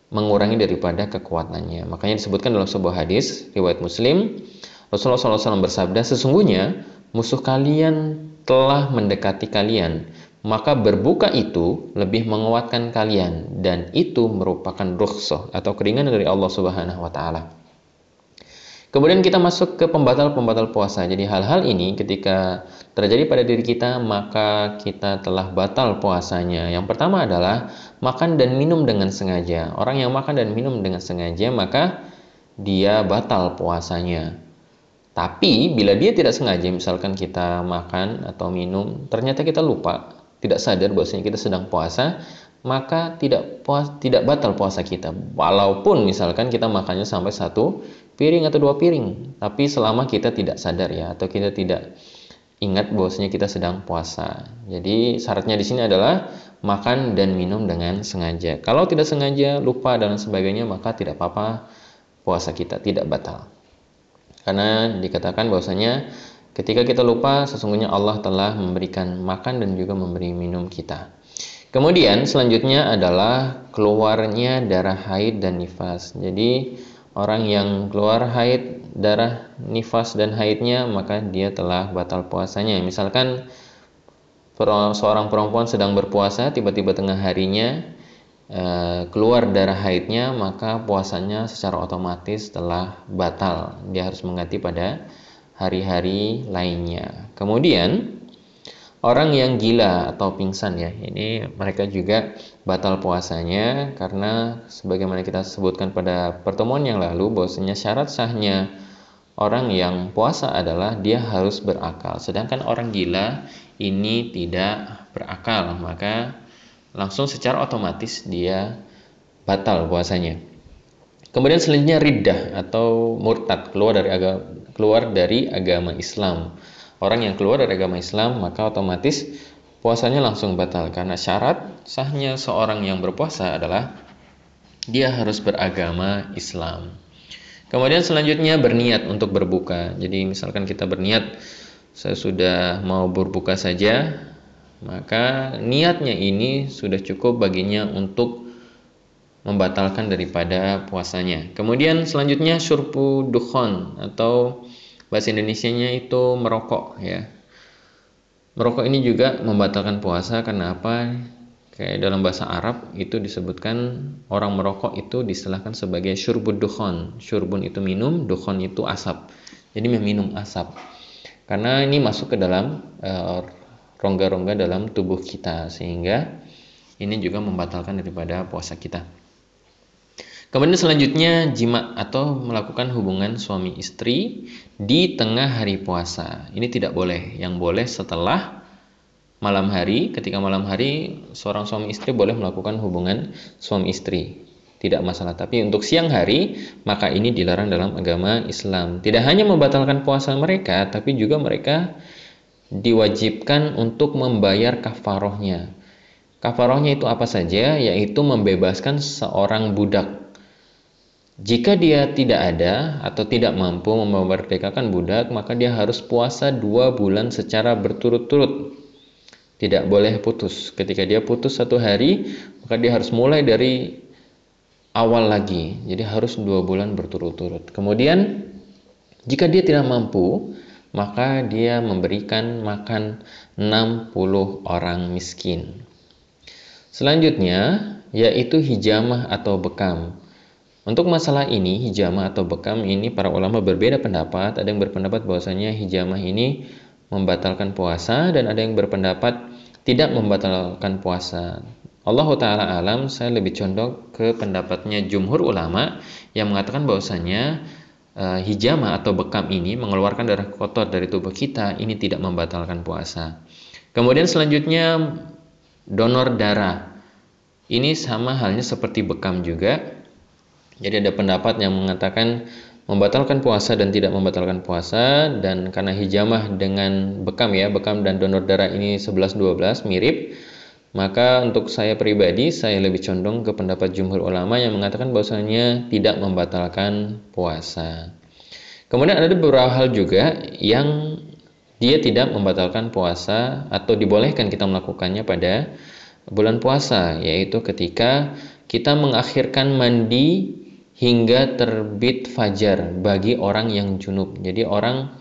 mengurangi daripada kekuatannya. Makanya disebutkan dalam sebuah hadis riwayat Muslim, Rasulullah SAW bersabda, sesungguhnya musuh kalian telah mendekati kalian, maka berbuka itu lebih menguatkan kalian dan itu merupakan rukhsah atau keringanan dari Allah Subhanahu wa taala. Kemudian kita masuk ke pembatal-pembatal puasa. Jadi hal-hal ini ketika terjadi pada diri kita, maka kita telah batal puasanya. Yang pertama adalah makan dan minum dengan sengaja. Orang yang makan dan minum dengan sengaja, maka dia batal puasanya. Tapi bila dia tidak sengaja, misalkan kita makan atau minum, ternyata kita lupa, tidak sadar bahwasanya kita sedang puasa, maka tidak puas, tidak batal puasa kita. Walaupun misalkan kita makannya sampai satu piring atau dua piring, tapi selama kita tidak sadar ya atau kita tidak ingat bahwasanya kita sedang puasa. Jadi syaratnya di sini adalah makan dan minum dengan sengaja. Kalau tidak sengaja, lupa dan sebagainya, maka tidak apa-apa puasa kita tidak batal. Karena dikatakan bahwasanya ketika kita lupa sesungguhnya Allah telah memberikan makan dan juga memberi minum kita. Kemudian selanjutnya adalah keluarnya darah haid dan nifas. Jadi orang yang keluar haid, darah nifas dan haidnya, maka dia telah batal puasanya. Misalkan seorang perempuan sedang berpuasa, tiba-tiba tengah harinya eh, keluar darah haidnya, maka puasanya secara otomatis telah batal. Dia harus mengganti pada hari-hari lainnya. Kemudian orang yang gila atau pingsan ya ini mereka juga batal puasanya karena sebagaimana kita sebutkan pada pertemuan yang lalu bahwasanya syarat sahnya orang yang puasa adalah dia harus berakal sedangkan orang gila ini tidak berakal maka langsung secara otomatis dia batal puasanya kemudian selanjutnya riddah atau murtad keluar dari agama keluar dari agama Islam orang yang keluar dari agama Islam maka otomatis puasanya langsung batal karena syarat sahnya seorang yang berpuasa adalah dia harus beragama Islam. Kemudian selanjutnya berniat untuk berbuka. Jadi misalkan kita berniat saya sudah mau berbuka saja, maka niatnya ini sudah cukup baginya untuk membatalkan daripada puasanya. Kemudian selanjutnya syurpu dukhon atau bahasa Indonesianya itu merokok ya. Merokok ini juga membatalkan puasa karena apa? Kayak dalam bahasa Arab itu disebutkan orang merokok itu disilahkan sebagai syurbud dukhon. Syurbun itu minum dukhon itu asap. Jadi meminum asap. Karena ini masuk ke dalam eh, rongga-rongga uh, dalam tubuh kita sehingga ini juga membatalkan daripada puasa kita Kemudian selanjutnya jima atau melakukan hubungan suami istri di tengah hari puasa. Ini tidak boleh. Yang boleh setelah malam hari, ketika malam hari seorang suami istri boleh melakukan hubungan suami istri. Tidak masalah. Tapi untuk siang hari, maka ini dilarang dalam agama Islam. Tidak hanya membatalkan puasa mereka, tapi juga mereka diwajibkan untuk membayar kafarohnya. Kafarohnya itu apa saja? Yaitu membebaskan seorang budak jika dia tidak ada atau tidak mampu memerdekakan budak, maka dia harus puasa dua bulan secara berturut-turut. Tidak boleh putus. Ketika dia putus satu hari, maka dia harus mulai dari awal lagi. Jadi harus dua bulan berturut-turut. Kemudian, jika dia tidak mampu, maka dia memberikan makan 60 orang miskin. Selanjutnya, yaitu hijamah atau bekam. Untuk masalah ini, hijamah atau bekam ini para ulama berbeda pendapat. Ada yang berpendapat bahwasanya hijamah ini membatalkan puasa dan ada yang berpendapat tidak membatalkan puasa. Allah Ta'ala alam, saya lebih condong ke pendapatnya jumhur ulama yang mengatakan bahwasanya uh, hijamah atau bekam ini mengeluarkan darah kotor dari tubuh kita, ini tidak membatalkan puasa. Kemudian selanjutnya donor darah. Ini sama halnya seperti bekam juga, jadi ada pendapat yang mengatakan membatalkan puasa dan tidak membatalkan puasa dan karena hijamah dengan bekam ya, bekam dan donor darah ini 11 12 mirip, maka untuk saya pribadi saya lebih condong ke pendapat jumhur ulama yang mengatakan bahwasanya tidak membatalkan puasa. Kemudian ada beberapa hal juga yang dia tidak membatalkan puasa atau dibolehkan kita melakukannya pada bulan puasa yaitu ketika kita mengakhirkan mandi hingga terbit fajar bagi orang yang junub. Jadi orang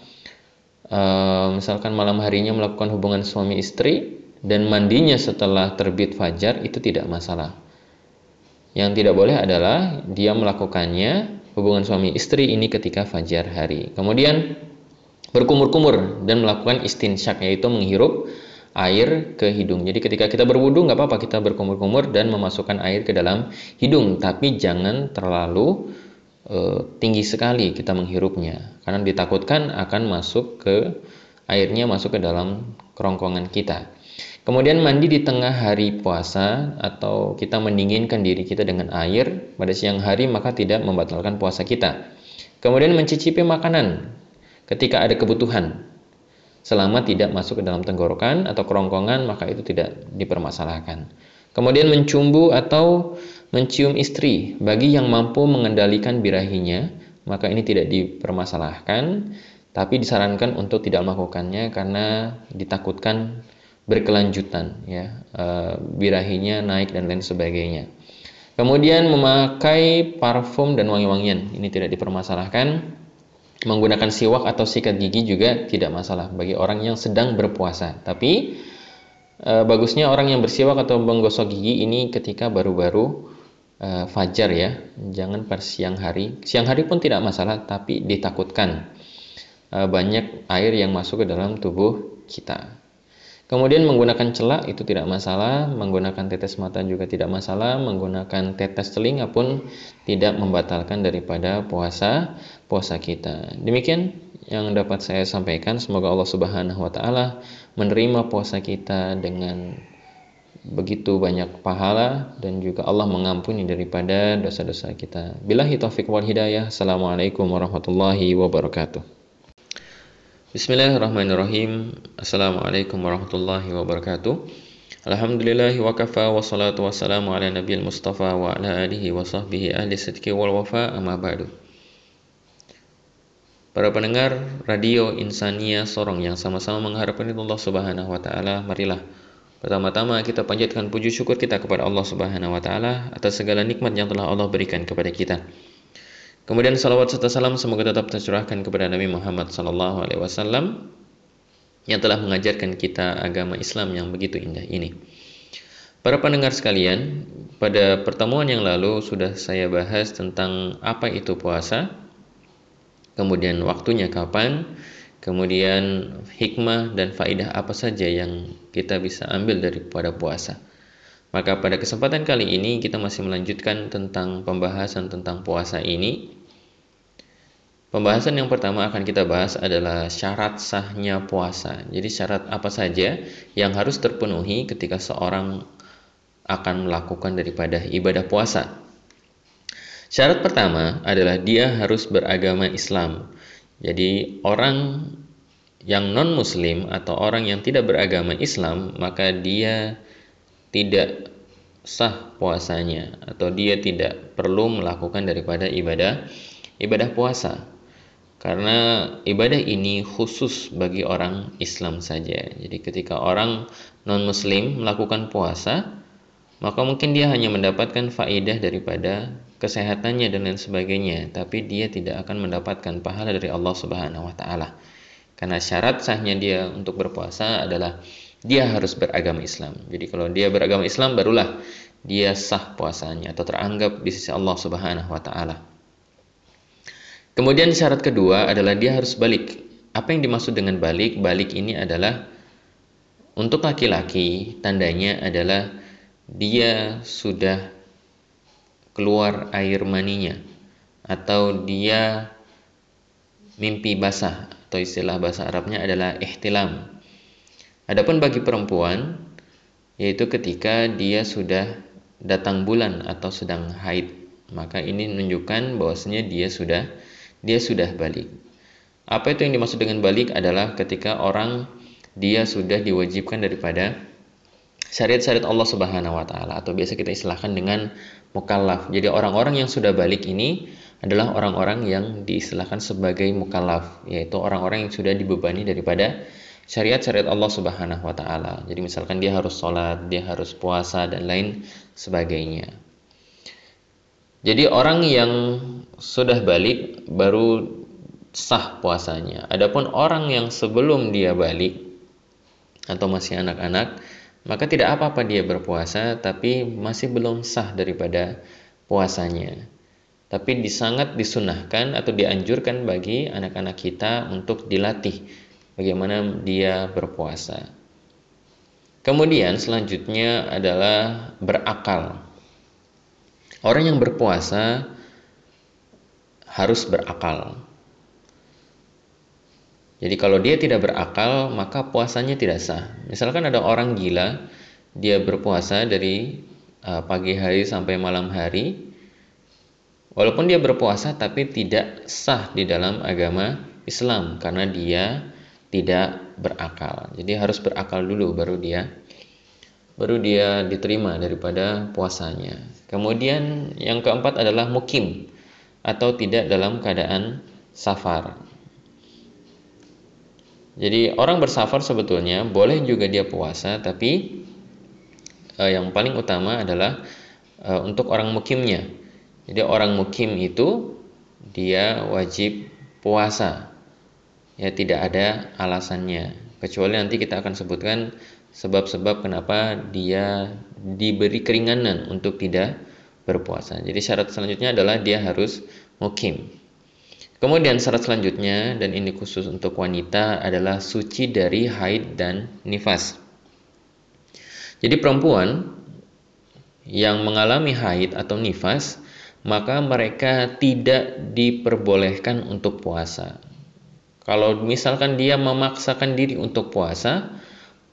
uh, misalkan malam harinya melakukan hubungan suami istri dan mandinya setelah terbit fajar itu tidak masalah. Yang tidak boleh adalah dia melakukannya hubungan suami istri ini ketika fajar hari. Kemudian berkumur-kumur dan melakukan istinsyak yaitu menghirup air ke hidung. Jadi ketika kita berwudu nggak apa-apa kita berkumur-kumur dan memasukkan air ke dalam hidung, tapi jangan terlalu e, tinggi sekali kita menghirupnya karena ditakutkan akan masuk ke airnya masuk ke dalam kerongkongan kita. Kemudian mandi di tengah hari puasa atau kita mendinginkan diri kita dengan air pada siang hari maka tidak membatalkan puasa kita. Kemudian mencicipi makanan ketika ada kebutuhan selama tidak masuk ke dalam tenggorokan atau kerongkongan maka itu tidak dipermasalahkan. Kemudian mencumbu atau mencium istri bagi yang mampu mengendalikan birahinya maka ini tidak dipermasalahkan tapi disarankan untuk tidak melakukannya karena ditakutkan berkelanjutan ya e, birahinya naik dan lain sebagainya. Kemudian memakai parfum dan wangi-wangian ini tidak dipermasalahkan menggunakan siwak atau sikat gigi juga tidak masalah bagi orang yang sedang berpuasa. Tapi e, bagusnya orang yang bersiwak atau menggosok gigi ini ketika baru-baru e, fajar ya, jangan pas siang hari. Siang hari pun tidak masalah, tapi ditakutkan e, banyak air yang masuk ke dalam tubuh kita. Kemudian menggunakan celak itu tidak masalah, menggunakan tetes mata juga tidak masalah, menggunakan tetes telinga pun tidak membatalkan daripada puasa puasa kita. Demikian yang dapat saya sampaikan. Semoga Allah Subhanahu wa taala menerima puasa kita dengan begitu banyak pahala dan juga Allah mengampuni daripada dosa-dosa kita. Billahi taufik wal hidayah. Assalamualaikum warahmatullahi wabarakatuh. Bismillahirrahmanirrahim. Assalamualaikum warahmatullahi wabarakatuh. Alhamdulillahi wa kafa wa salatu wa salamu ala nabiil mustafa wa ala alihi wa sahbihi ahli sidki wal wafa amma ba'du. Para pendengar radio Insania Sorong yang sama-sama mengharapkan Allah Subhanahu wa taala marilah Pertama-tama kita panjatkan puji syukur kita kepada Allah Subhanahu wa taala atas segala nikmat yang telah Allah berikan kepada kita. Kemudian salawat serta salam semoga tetap tercurahkan kepada Nabi Muhammad sallallahu alaihi wasallam yang telah mengajarkan kita agama Islam yang begitu indah ini. Para pendengar sekalian, pada pertemuan yang lalu sudah saya bahas tentang apa itu puasa, kemudian waktunya kapan, kemudian hikmah dan faidah apa saja yang kita bisa ambil daripada puasa. Maka pada kesempatan kali ini kita masih melanjutkan tentang pembahasan tentang puasa ini Pembahasan yang pertama akan kita bahas adalah syarat sahnya puasa. Jadi syarat apa saja yang harus terpenuhi ketika seorang akan melakukan daripada ibadah puasa. Syarat pertama adalah dia harus beragama Islam. Jadi orang yang non muslim atau orang yang tidak beragama Islam maka dia tidak sah puasanya atau dia tidak perlu melakukan daripada ibadah ibadah puasa karena ibadah ini khusus bagi orang Islam saja. Jadi ketika orang non-muslim melakukan puasa, maka mungkin dia hanya mendapatkan faedah daripada kesehatannya dan lain sebagainya, tapi dia tidak akan mendapatkan pahala dari Allah Subhanahu wa taala. Karena syarat sahnya dia untuk berpuasa adalah dia harus beragama Islam. Jadi kalau dia beragama Islam barulah dia sah puasanya atau teranggap di sisi Allah Subhanahu wa taala. Kemudian syarat kedua adalah dia harus balik. Apa yang dimaksud dengan balik? Balik ini adalah untuk laki-laki tandanya adalah dia sudah keluar air maninya atau dia mimpi basah atau istilah bahasa Arabnya adalah ihtilam. Adapun bagi perempuan yaitu ketika dia sudah datang bulan atau sedang haid, maka ini menunjukkan bahwasanya dia sudah dia sudah balik. Apa itu yang dimaksud dengan balik adalah ketika orang dia sudah diwajibkan daripada syariat-syariat Allah Subhanahu wa taala atau biasa kita istilahkan dengan mukallaf. Jadi orang-orang yang sudah balik ini adalah orang-orang yang diistilahkan sebagai mukallaf, yaitu orang-orang yang sudah dibebani daripada syariat-syariat Allah Subhanahu wa taala. Jadi misalkan dia harus sholat, dia harus puasa dan lain sebagainya. Jadi orang yang sudah balik baru sah puasanya. Adapun orang yang sebelum dia balik atau masih anak-anak, maka tidak apa-apa dia berpuasa tapi masih belum sah daripada puasanya. Tapi disangat disunahkan atau dianjurkan bagi anak-anak kita untuk dilatih bagaimana dia berpuasa. Kemudian selanjutnya adalah berakal. Orang yang berpuasa harus berakal. Jadi kalau dia tidak berakal, maka puasanya tidak sah. Misalkan ada orang gila, dia berpuasa dari uh, pagi hari sampai malam hari. Walaupun dia berpuasa tapi tidak sah di dalam agama Islam karena dia tidak berakal. Jadi harus berakal dulu baru dia baru dia diterima daripada puasanya. Kemudian yang keempat adalah mukim atau tidak dalam keadaan safar. Jadi orang bersafar sebetulnya boleh juga dia puasa tapi eh, yang paling utama adalah eh, untuk orang mukimnya. Jadi orang mukim itu dia wajib puasa ya tidak ada alasannya kecuali nanti kita akan sebutkan sebab-sebab kenapa dia diberi keringanan untuk tidak berpuasa. Jadi syarat selanjutnya adalah dia harus mukim. Kemudian syarat selanjutnya dan ini khusus untuk wanita adalah suci dari haid dan nifas. Jadi perempuan yang mengalami haid atau nifas maka mereka tidak diperbolehkan untuk puasa. Kalau misalkan dia memaksakan diri untuk puasa,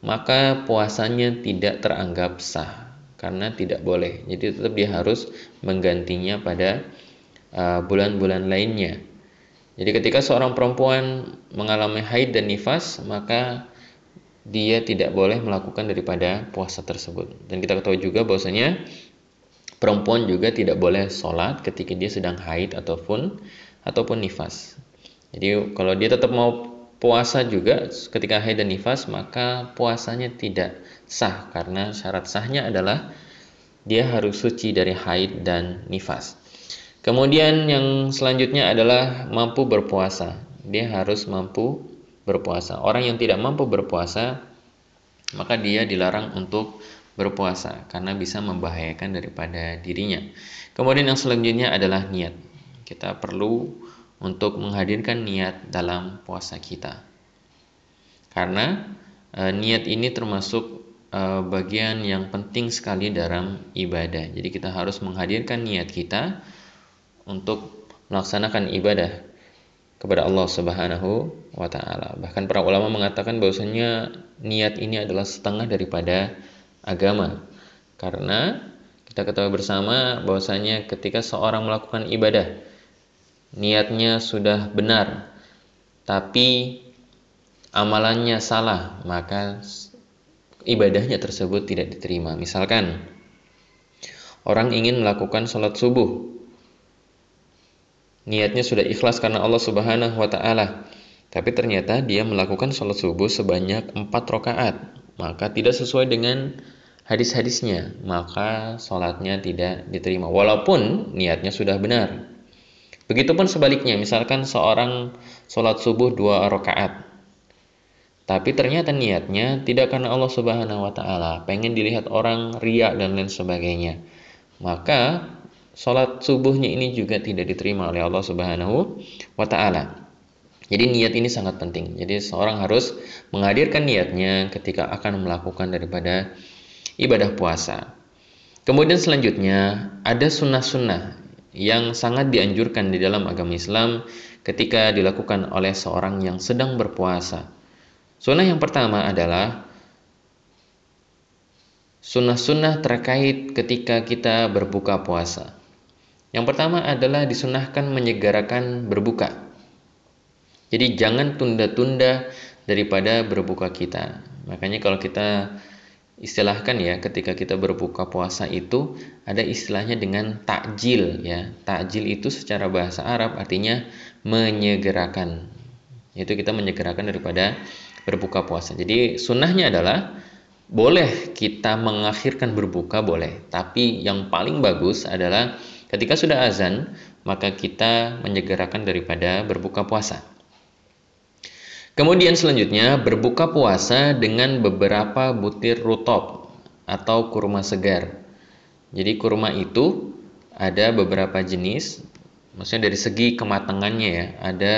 maka puasanya tidak teranggap sah karena tidak boleh. Jadi tetap dia harus menggantinya pada uh, bulan-bulan uh, lainnya. Jadi ketika seorang perempuan mengalami haid dan nifas, maka dia tidak boleh melakukan daripada puasa tersebut. Dan kita ketahui juga bahwasanya perempuan juga tidak boleh sholat ketika dia sedang haid ataupun ataupun nifas. Jadi kalau dia tetap mau puasa juga ketika haid dan nifas maka puasanya tidak sah karena syarat sahnya adalah dia harus suci dari haid dan nifas. Kemudian yang selanjutnya adalah mampu berpuasa. Dia harus mampu berpuasa. Orang yang tidak mampu berpuasa maka dia dilarang untuk berpuasa karena bisa membahayakan daripada dirinya. Kemudian yang selanjutnya adalah niat. Kita perlu untuk menghadirkan niat dalam puasa kita. Karena e, niat ini termasuk e, bagian yang penting sekali dalam ibadah. Jadi kita harus menghadirkan niat kita untuk melaksanakan ibadah kepada Allah Subhanahu wa taala. Bahkan para ulama mengatakan bahwasanya niat ini adalah setengah daripada agama. Karena kita ketahui bersama bahwasanya ketika seorang melakukan ibadah niatnya sudah benar tapi amalannya salah maka ibadahnya tersebut tidak diterima. Misalkan orang ingin melakukan sholat subuh. Niatnya sudah ikhlas karena Allah subhanahu wa ta'ala tapi ternyata dia melakukan sholat subuh sebanyak empat rakaat maka tidak sesuai dengan hadis-hadisnya maka sholatnya tidak diterima. Walaupun niatnya sudah benar Begitupun sebaliknya, misalkan seorang sholat subuh dua rakaat, tapi ternyata niatnya tidak karena Allah Subhanahu wa taala, pengen dilihat orang riak dan lain sebagainya. Maka sholat subuhnya ini juga tidak diterima oleh Allah Subhanahu wa taala. Jadi niat ini sangat penting. Jadi seorang harus menghadirkan niatnya ketika akan melakukan daripada ibadah puasa. Kemudian selanjutnya ada sunnah-sunnah yang sangat dianjurkan di dalam agama Islam ketika dilakukan oleh seorang yang sedang berpuasa. Sunnah yang pertama adalah sunnah-sunnah terkait ketika kita berbuka puasa. Yang pertama adalah disunahkan menyegarakan berbuka. Jadi jangan tunda-tunda daripada berbuka kita. Makanya kalau kita istilahkan ya ketika kita berbuka puasa itu ada istilahnya dengan takjil ya takjil itu secara bahasa Arab artinya menyegerakan itu kita menyegerakan daripada berbuka puasa. Jadi sunnahnya adalah boleh kita mengakhirkan berbuka boleh, tapi yang paling bagus adalah ketika sudah azan maka kita menyegerakan daripada berbuka puasa. Kemudian selanjutnya berbuka puasa dengan beberapa butir rutop atau kurma segar. Jadi kurma itu ada beberapa jenis, maksudnya dari segi kematangannya ya. Ada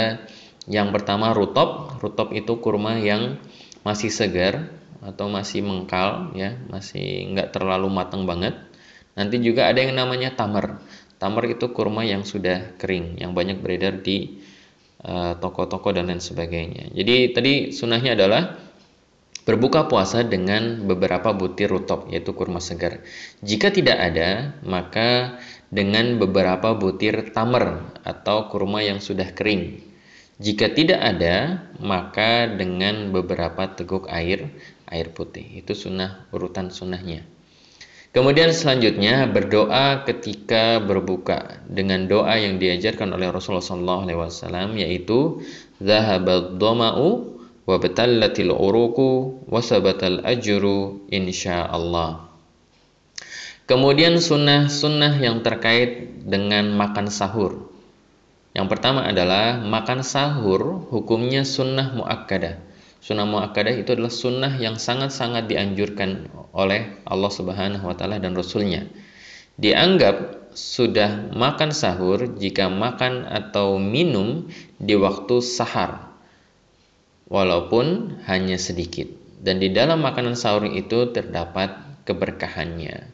yang pertama rutop, rutop itu kurma yang masih segar atau masih mengkal ya, masih nggak terlalu matang banget. Nanti juga ada yang namanya tamar. Tamar itu kurma yang sudah kering, yang banyak beredar di toko-toko uh, dan lain sebagainya. Jadi tadi sunahnya adalah berbuka puasa dengan beberapa butir rutop yaitu kurma segar. Jika tidak ada, maka dengan beberapa butir tamar atau kurma yang sudah kering. Jika tidak ada, maka dengan beberapa teguk air, air putih. Itu sunnah urutan sunnahnya. Kemudian selanjutnya berdoa ketika berbuka dengan doa yang diajarkan oleh Rasulullah SAW yaitu zahabad doma'u wa batallatil uruku wa sabatal ajru insyaallah. Kemudian sunnah-sunnah yang terkait dengan makan sahur. Yang pertama adalah makan sahur hukumnya sunnah muakkadah. Sunnah muakkadah itu adalah sunnah yang sangat-sangat dianjurkan oleh Allah Subhanahu wa taala dan rasulnya. Dianggap sudah makan sahur jika makan atau minum di waktu sahar. Walaupun hanya sedikit. Dan di dalam makanan sahur itu terdapat keberkahannya.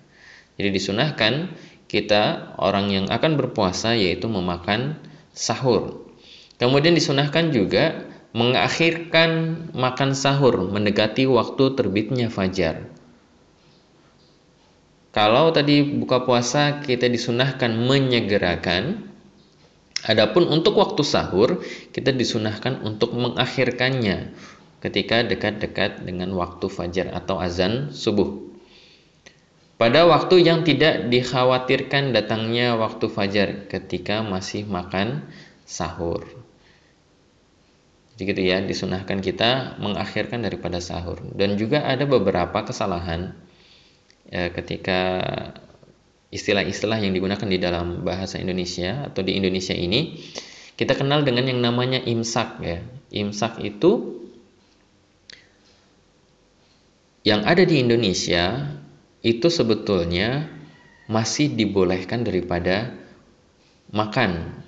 Jadi disunahkan kita orang yang akan berpuasa yaitu memakan sahur. Kemudian disunahkan juga mengakhirkan makan sahur mendekati waktu terbitnya fajar. Kalau tadi buka puasa kita disunahkan menyegerakan, adapun untuk waktu sahur kita disunahkan untuk mengakhirkannya ketika dekat-dekat dengan waktu fajar atau azan subuh. Pada waktu yang tidak dikhawatirkan datangnya waktu fajar ketika masih makan sahur. Jadi gitu ya, disunahkan kita mengakhirkan daripada sahur. Dan juga ada beberapa kesalahan ya, ketika istilah-istilah yang digunakan di dalam bahasa Indonesia atau di Indonesia ini kita kenal dengan yang namanya imsak ya. Imsak itu yang ada di Indonesia itu sebetulnya masih dibolehkan daripada makan.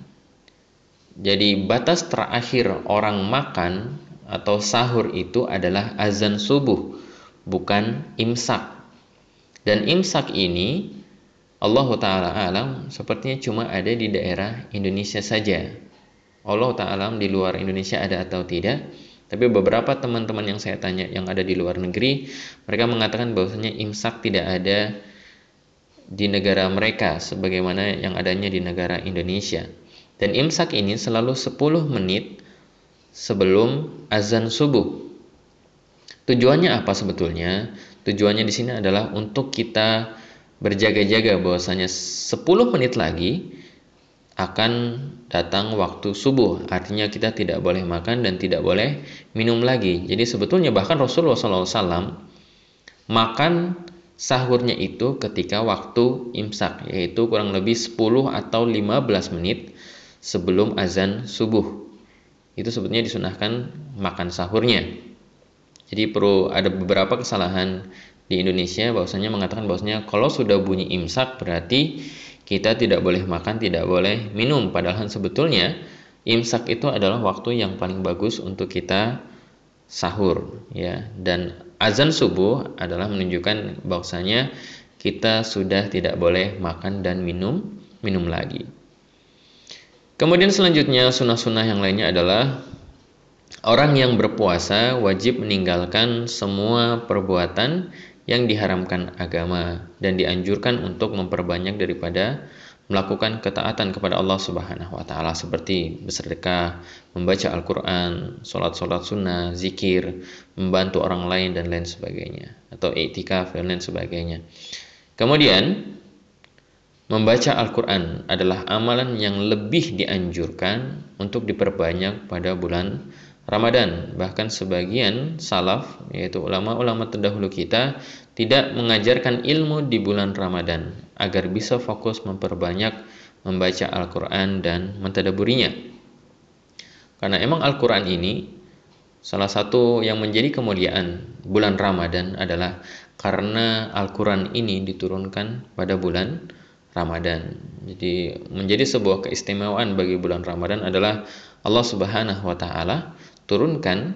Jadi batas terakhir orang makan atau sahur itu adalah azan subuh, bukan imsak. Dan imsak ini Allah Ta'ala alam sepertinya cuma ada di daerah Indonesia saja. Allah Ta'ala di luar Indonesia ada atau tidak. Tapi beberapa teman-teman yang saya tanya yang ada di luar negeri, mereka mengatakan bahwasanya imsak tidak ada di negara mereka sebagaimana yang adanya di negara Indonesia. Dan imsak ini selalu 10 menit sebelum azan subuh. Tujuannya apa sebetulnya? Tujuannya di sini adalah untuk kita berjaga-jaga bahwasanya 10 menit lagi akan datang waktu subuh. Artinya kita tidak boleh makan dan tidak boleh minum lagi. Jadi sebetulnya bahkan Rasulullah SAW makan sahurnya itu ketika waktu imsak, yaitu kurang lebih 10 atau 15 menit sebelum azan subuh. Itu sebetulnya disunahkan makan sahurnya. Jadi perlu ada beberapa kesalahan di Indonesia bahwasanya mengatakan bahwasanya kalau sudah bunyi imsak berarti kita tidak boleh makan, tidak boleh minum. Padahal sebetulnya imsak itu adalah waktu yang paling bagus untuk kita sahur ya. Dan azan subuh adalah menunjukkan bahwasanya kita sudah tidak boleh makan dan minum minum lagi. Kemudian selanjutnya sunnah-sunnah yang lainnya adalah orang yang berpuasa wajib meninggalkan semua perbuatan yang diharamkan agama dan dianjurkan untuk memperbanyak daripada melakukan ketaatan kepada Allah Subhanahu wa taala seperti bersedekah, membaca Al-Qur'an, salat-salat sunnah, zikir, membantu orang lain dan lain sebagainya atau iktikaf dan lain sebagainya. Kemudian membaca Al-Qur'an adalah amalan yang lebih dianjurkan untuk diperbanyak pada bulan Ramadan. Bahkan sebagian salaf, yaitu ulama-ulama terdahulu kita, tidak mengajarkan ilmu di bulan Ramadan agar bisa fokus memperbanyak membaca Al-Quran dan mentadaburinya. Karena emang Al-Quran ini salah satu yang menjadi kemuliaan bulan Ramadan adalah karena Al-Quran ini diturunkan pada bulan Ramadan. Jadi menjadi sebuah keistimewaan bagi bulan Ramadan adalah Allah Subhanahu wa taala turunkan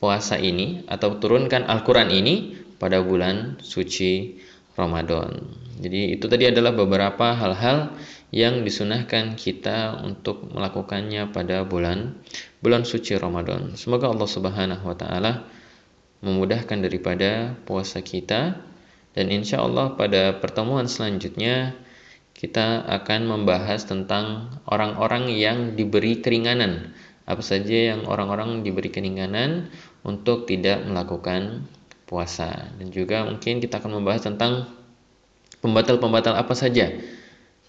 puasa ini atau turunkan Al-Quran ini pada bulan suci Ramadan. Jadi itu tadi adalah beberapa hal-hal yang disunahkan kita untuk melakukannya pada bulan bulan suci Ramadan. Semoga Allah Subhanahu wa taala memudahkan daripada puasa kita dan insya Allah pada pertemuan selanjutnya kita akan membahas tentang orang-orang yang diberi keringanan. Apa saja yang orang-orang diberi keringanan untuk tidak melakukan puasa. Dan juga mungkin kita akan membahas tentang pembatal-pembatal apa saja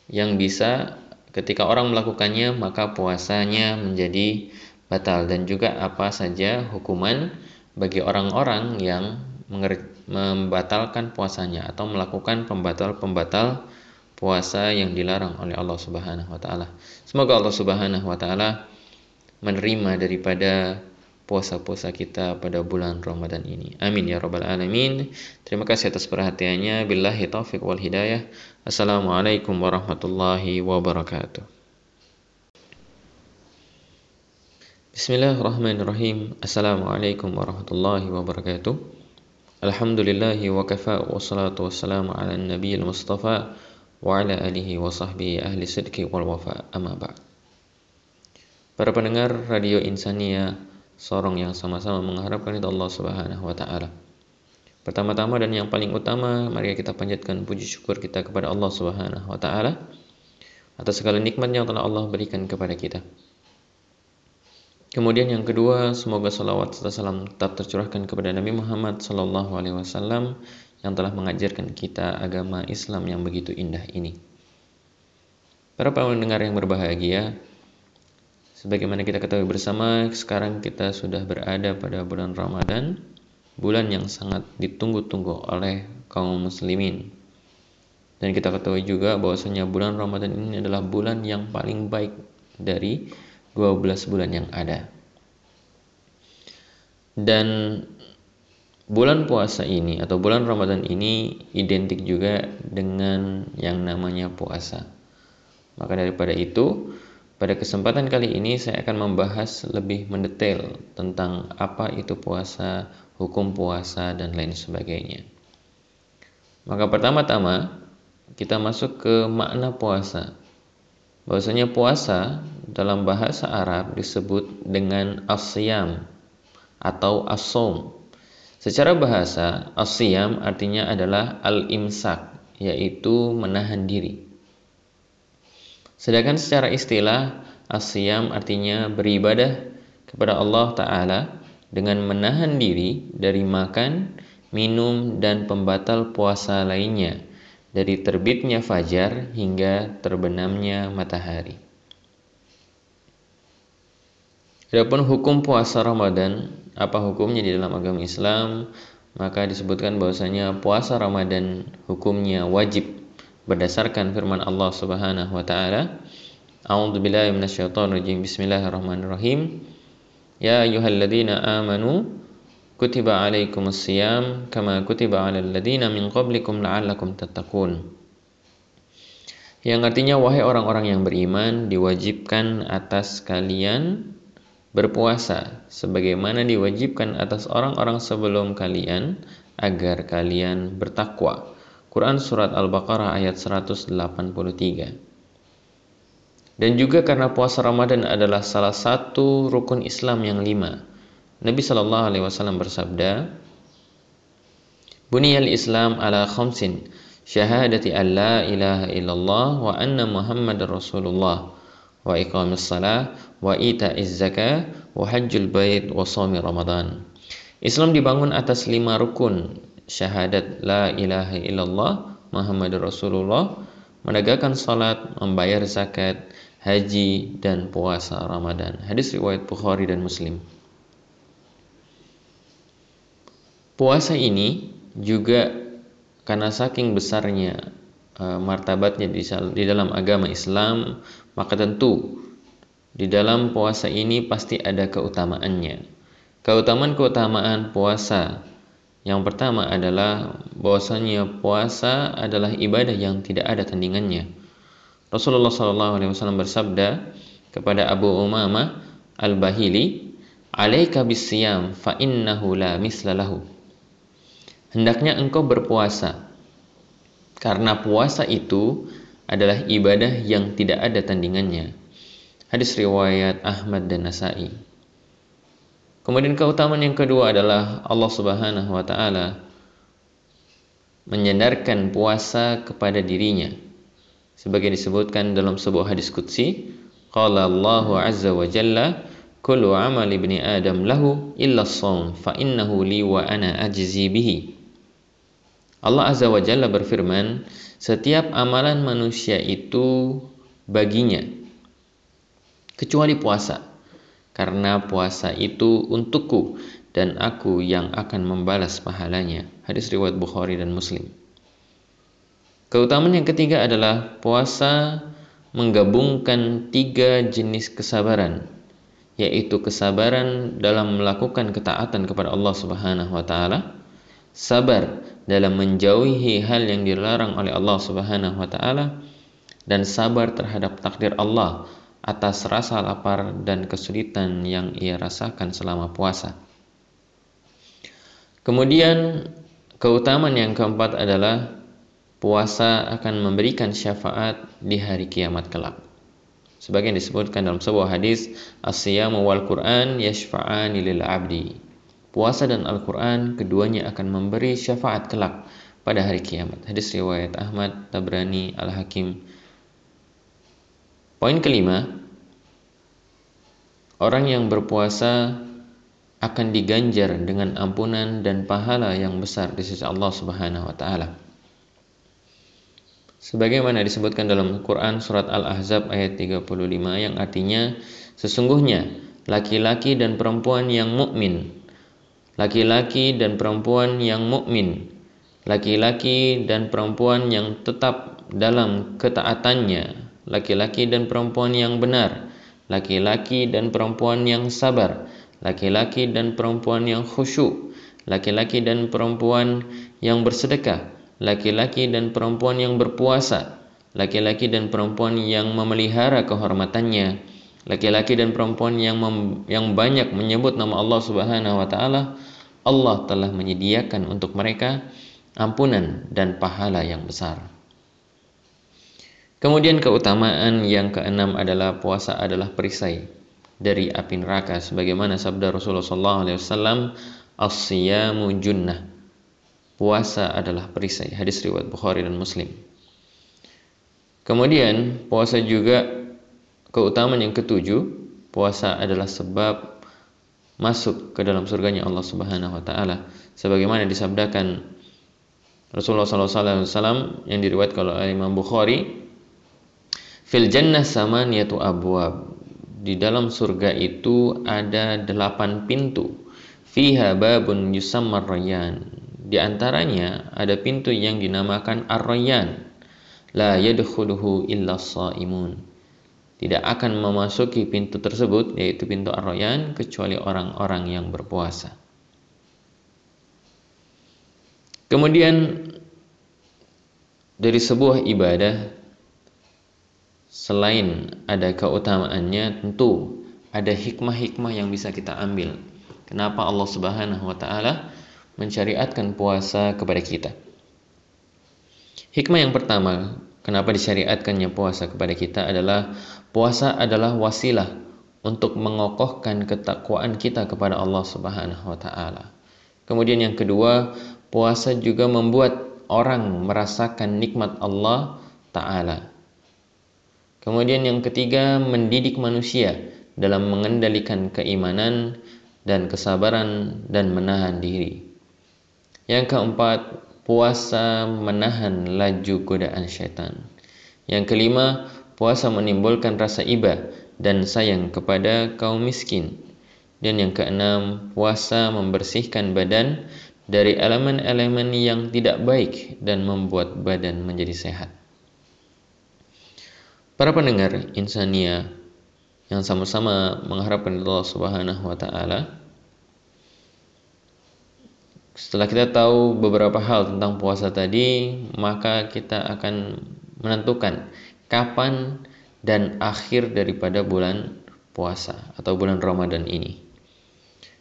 yang bisa ketika orang melakukannya maka puasanya menjadi batal. Dan juga apa saja hukuman bagi orang-orang yang membatalkan puasanya atau melakukan pembatal-pembatal puasa yang dilarang oleh Allah Subhanahu wa taala. Semoga Allah Subhanahu wa taala menerima daripada puasa-puasa kita pada bulan Ramadan ini. Amin ya rabbal alamin. Terima kasih atas perhatiannya. Billahi taufik wal hidayah. Assalamualaikum warahmatullahi wabarakatuh. Bismillahirrahmanirrahim. Assalamualaikum warahmatullahi wabarakatuh. Alhamdulillahi wa kafa wa salatu wassalamu ala nabiyil mustafa wa ala alihi wa sahbihi ahli sidki wal wafa amma ba'd. Para pendengar Radio Insania, sorong yang sama-sama mengharapkan itu Allah Subhanahu wa taala. Pertama-tama dan yang paling utama, mari kita panjatkan puji syukur kita kepada Allah Subhanahu wa taala atas segala nikmat yang telah Allah berikan kepada kita. Kemudian yang kedua, semoga salawat serta salam tetap tercurahkan kepada Nabi Muhammad sallallahu alaihi wasallam yang telah mengajarkan kita agama Islam yang begitu indah ini. Para pendengar yang berbahagia, Sebagaimana kita ketahui bersama, sekarang kita sudah berada pada bulan Ramadan, bulan yang sangat ditunggu-tunggu oleh kaum muslimin. Dan kita ketahui juga bahwasanya bulan Ramadan ini adalah bulan yang paling baik dari 12 bulan yang ada. Dan bulan puasa ini atau bulan Ramadan ini identik juga dengan yang namanya puasa. Maka daripada itu, pada kesempatan kali ini saya akan membahas lebih mendetail tentang apa itu puasa, hukum puasa, dan lain sebagainya. Maka pertama-tama kita masuk ke makna puasa. Bahwasanya puasa dalam bahasa Arab disebut dengan asyam atau asom. Secara bahasa, asyam artinya adalah al-imsak, yaitu menahan diri. Sedangkan secara istilah asyam artinya beribadah kepada Allah Ta'ala dengan menahan diri dari makan, minum, dan pembatal puasa lainnya dari terbitnya fajar hingga terbenamnya matahari. Adapun hukum puasa Ramadan, apa hukumnya di dalam agama Islam? Maka disebutkan bahwasanya puasa Ramadan hukumnya wajib berdasarkan firman Allah Subhanahu wa taala A'udzu billahi minasyaitonir rajim Bismillahirrahmanirrahim Ya ayyuhalladzina amanu kutiba alaikumus siyam kama kutiba alal ladzina min qablikum la'allakum tattaqun. Yang artinya wahai orang-orang yang beriman diwajibkan atas kalian berpuasa sebagaimana diwajibkan atas orang-orang sebelum kalian agar kalian bertakwa. Quran Surat Al-Baqarah ayat 183 Dan juga karena puasa Ramadan adalah salah satu rukun Islam yang lima Nabi Shallallahu Alaihi Wasallam bersabda Buniyal Islam ala khamsin Syahadati an la ilaha illallah wa anna muhammad rasulullah wa iqamis salah wa ita'iz zakah wa hajjul bait wa sawmi ramadan Islam dibangun atas lima rukun syahadat la ilaha illallah Muhammad Rasulullah, menegakkan salat, membayar zakat, haji dan puasa Ramadan. Hadis riwayat Bukhari dan Muslim. Puasa ini juga karena saking besarnya uh, martabatnya di, di dalam agama Islam, maka tentu di dalam puasa ini pasti ada keutamaannya. Keutamaan-keutamaan puasa yang pertama adalah bahwasanya puasa adalah ibadah yang tidak ada tandingannya. Rasulullah SAW bersabda kepada Abu Umamah Al-Bahili, "Alaika bisiyam fa innahu la misla lahu." Hendaknya engkau berpuasa karena puasa itu adalah ibadah yang tidak ada tandingannya. Hadis riwayat Ahmad dan Nasai. Kemudian keutamaan yang kedua adalah Allah Subhanahu wa taala menyandarkan puasa kepada dirinya. Sebagai disebutkan dalam sebuah hadis qudsi, qala Allah azza wa jalla kullu amali ibni adam lahu illa as-shaum fa innahu li wa ana ajzi bihi. Allah Azza wa Jalla berfirman, setiap amalan manusia itu baginya, kecuali puasa. Karena puasa itu untukku dan aku yang akan membalas pahalanya. Hadis riwayat Bukhari dan Muslim. Keutamaan yang ketiga adalah puasa menggabungkan tiga jenis kesabaran, yaitu kesabaran dalam melakukan ketaatan kepada Allah Subhanahu wa taala, sabar dalam menjauhi hal yang dilarang oleh Allah Subhanahu wa taala dan sabar terhadap takdir Allah atas rasa lapar dan kesulitan yang ia rasakan selama puasa. Kemudian keutamaan yang keempat adalah puasa akan memberikan syafaat di hari kiamat kelak. Sebagian disebutkan dalam sebuah hadis, "As-siyamu wal Qur'an yashfa'ani lil 'abdi." Puasa dan Al-Quran keduanya akan memberi syafaat kelak pada hari kiamat. Hadis riwayat Ahmad, Tabrani, Al-Hakim. Poin kelima, orang yang berpuasa akan diganjar dengan ampunan dan pahala yang besar di sisi Allah Subhanahu wa taala. Sebagaimana disebutkan dalam Quran surat Al-Ahzab ayat 35 yang artinya sesungguhnya laki-laki dan perempuan yang mukmin laki-laki dan perempuan yang mukmin, laki-laki dan perempuan yang tetap dalam ketaatannya, laki-laki dan perempuan yang benar, laki-laki dan perempuan yang sabar, laki-laki dan perempuan yang khusyuk, laki-laki dan perempuan yang bersedekah, laki-laki dan perempuan yang berpuasa, laki-laki dan perempuan yang memelihara kehormatannya, laki-laki dan perempuan yang yang banyak menyebut nama Allah Subhanahu wa taala Allah telah menyediakan untuk mereka ampunan dan pahala yang besar. Kemudian keutamaan yang keenam adalah puasa adalah perisai dari api neraka. Sebagaimana sabda Rasulullah SAW as-siyamu junnah. Puasa adalah perisai. Hadis riwayat Bukhari dan Muslim. Kemudian puasa juga keutamaan yang ketujuh puasa adalah sebab masuk ke dalam surganya Allah Subhanahu wa taala. Sebagaimana disabdakan Rasulullah SAW yang diriwayatkan oleh Imam Bukhari fil jannah samaniyatu abwab. Di dalam surga itu ada delapan pintu. Fiha babun yusammar rayyan di antaranya ada pintu yang dinamakan ar-rayyan. La yadkhuluhu illa shaimun tidak akan memasuki pintu tersebut yaitu pintu Ar-Rayyan kecuali orang-orang yang berpuasa. Kemudian dari sebuah ibadah selain ada keutamaannya tentu ada hikmah-hikmah yang bisa kita ambil. Kenapa Allah Subhanahu wa taala mencariatkan puasa kepada kita? Hikmah yang pertama, kenapa disyariatkannya puasa kepada kita adalah Puasa adalah wasilah untuk mengokohkan ketakwaan kita kepada Allah Subhanahu wa taala. Kemudian yang kedua, puasa juga membuat orang merasakan nikmat Allah taala. Kemudian yang ketiga, mendidik manusia dalam mengendalikan keimanan dan kesabaran dan menahan diri. Yang keempat, puasa menahan laju godaan syaitan. Yang kelima, puasa menimbulkan rasa iba dan sayang kepada kaum miskin. Dan yang keenam, puasa membersihkan badan dari elemen-elemen yang tidak baik dan membuat badan menjadi sehat. Para pendengar insania yang sama-sama mengharapkan Allah Subhanahu wa taala, setelah kita tahu beberapa hal tentang puasa tadi, maka kita akan menentukan kapan dan akhir daripada bulan puasa atau bulan Ramadan ini.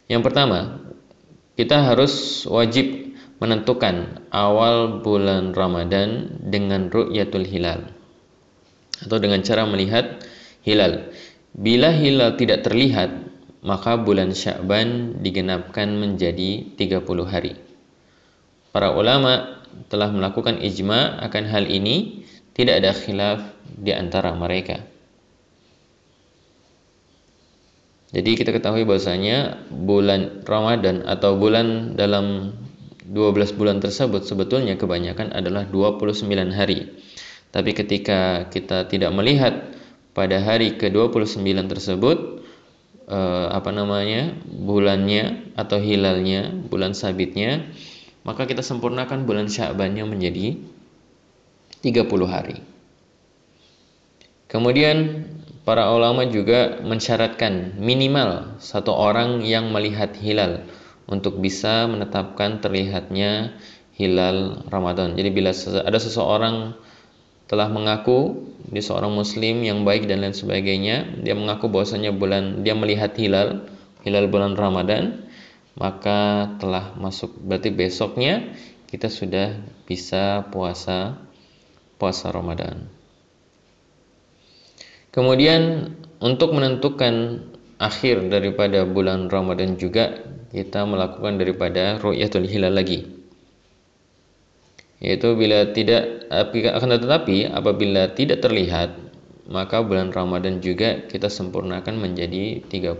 Yang pertama, kita harus wajib menentukan awal bulan Ramadan dengan ru'yatul hilal atau dengan cara melihat hilal. Bila hilal tidak terlihat, maka bulan Sya'ban digenapkan menjadi 30 hari. Para ulama telah melakukan ijma akan hal ini, tidak ada khilaf di antara mereka. Jadi kita ketahui bahwasanya bulan Ramadan atau bulan dalam 12 bulan tersebut sebetulnya kebanyakan adalah 29 hari. Tapi ketika kita tidak melihat pada hari ke-29 tersebut eh, apa namanya bulannya atau hilalnya bulan sabitnya maka kita sempurnakan bulan Sya'bannya menjadi 30 hari. Kemudian para ulama juga mensyaratkan minimal satu orang yang melihat hilal untuk bisa menetapkan terlihatnya hilal Ramadan. Jadi bila ada seseorang telah mengaku dia seorang muslim yang baik dan lain sebagainya. Dia mengaku bahwasanya bulan dia melihat hilal hilal bulan Ramadan maka telah masuk. Berarti besoknya kita sudah bisa puasa puasa Ramadan. Kemudian untuk menentukan akhir daripada bulan Ramadan juga kita melakukan daripada ru'yatul hilal lagi yaitu bila tidak akan tetapi apabila tidak terlihat maka bulan Ramadan juga kita sempurnakan menjadi 30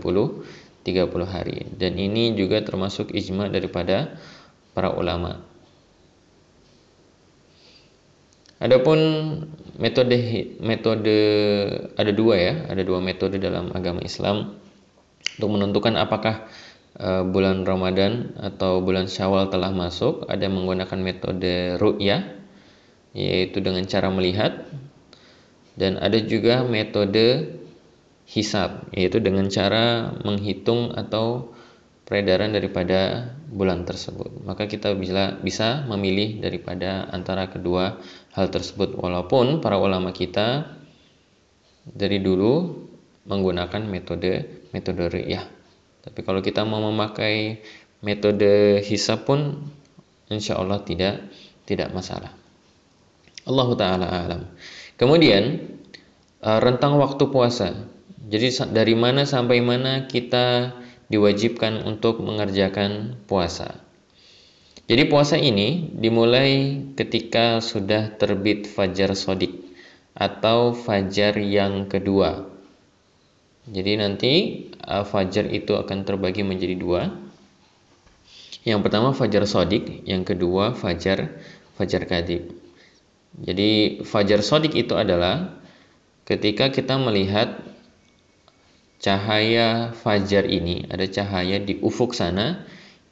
30 hari dan ini juga termasuk ijma daripada para ulama. Adapun metode metode ada dua ya, ada dua metode dalam agama Islam untuk menentukan apakah Eh, bulan Ramadan atau bulan Syawal telah masuk, ada yang menggunakan metode ru'yah yaitu dengan cara melihat dan ada juga metode hisab yaitu dengan cara menghitung atau peredaran daripada bulan tersebut. Maka kita bisa bisa memilih daripada antara kedua hal tersebut walaupun para ulama kita dari dulu menggunakan metode metode ru'yah. Tapi kalau kita mau memakai metode hisab pun insya Allah tidak tidak masalah. Allah taala alam. Kemudian uh, rentang waktu puasa. Jadi dari mana sampai mana kita diwajibkan untuk mengerjakan puasa. Jadi puasa ini dimulai ketika sudah terbit fajar sodik atau fajar yang kedua jadi nanti uh, fajar itu akan terbagi menjadi dua. Yang pertama fajar sodik, yang kedua fajar fajar kadib. Jadi fajar sodik itu adalah ketika kita melihat cahaya fajar ini, ada cahaya di ufuk sana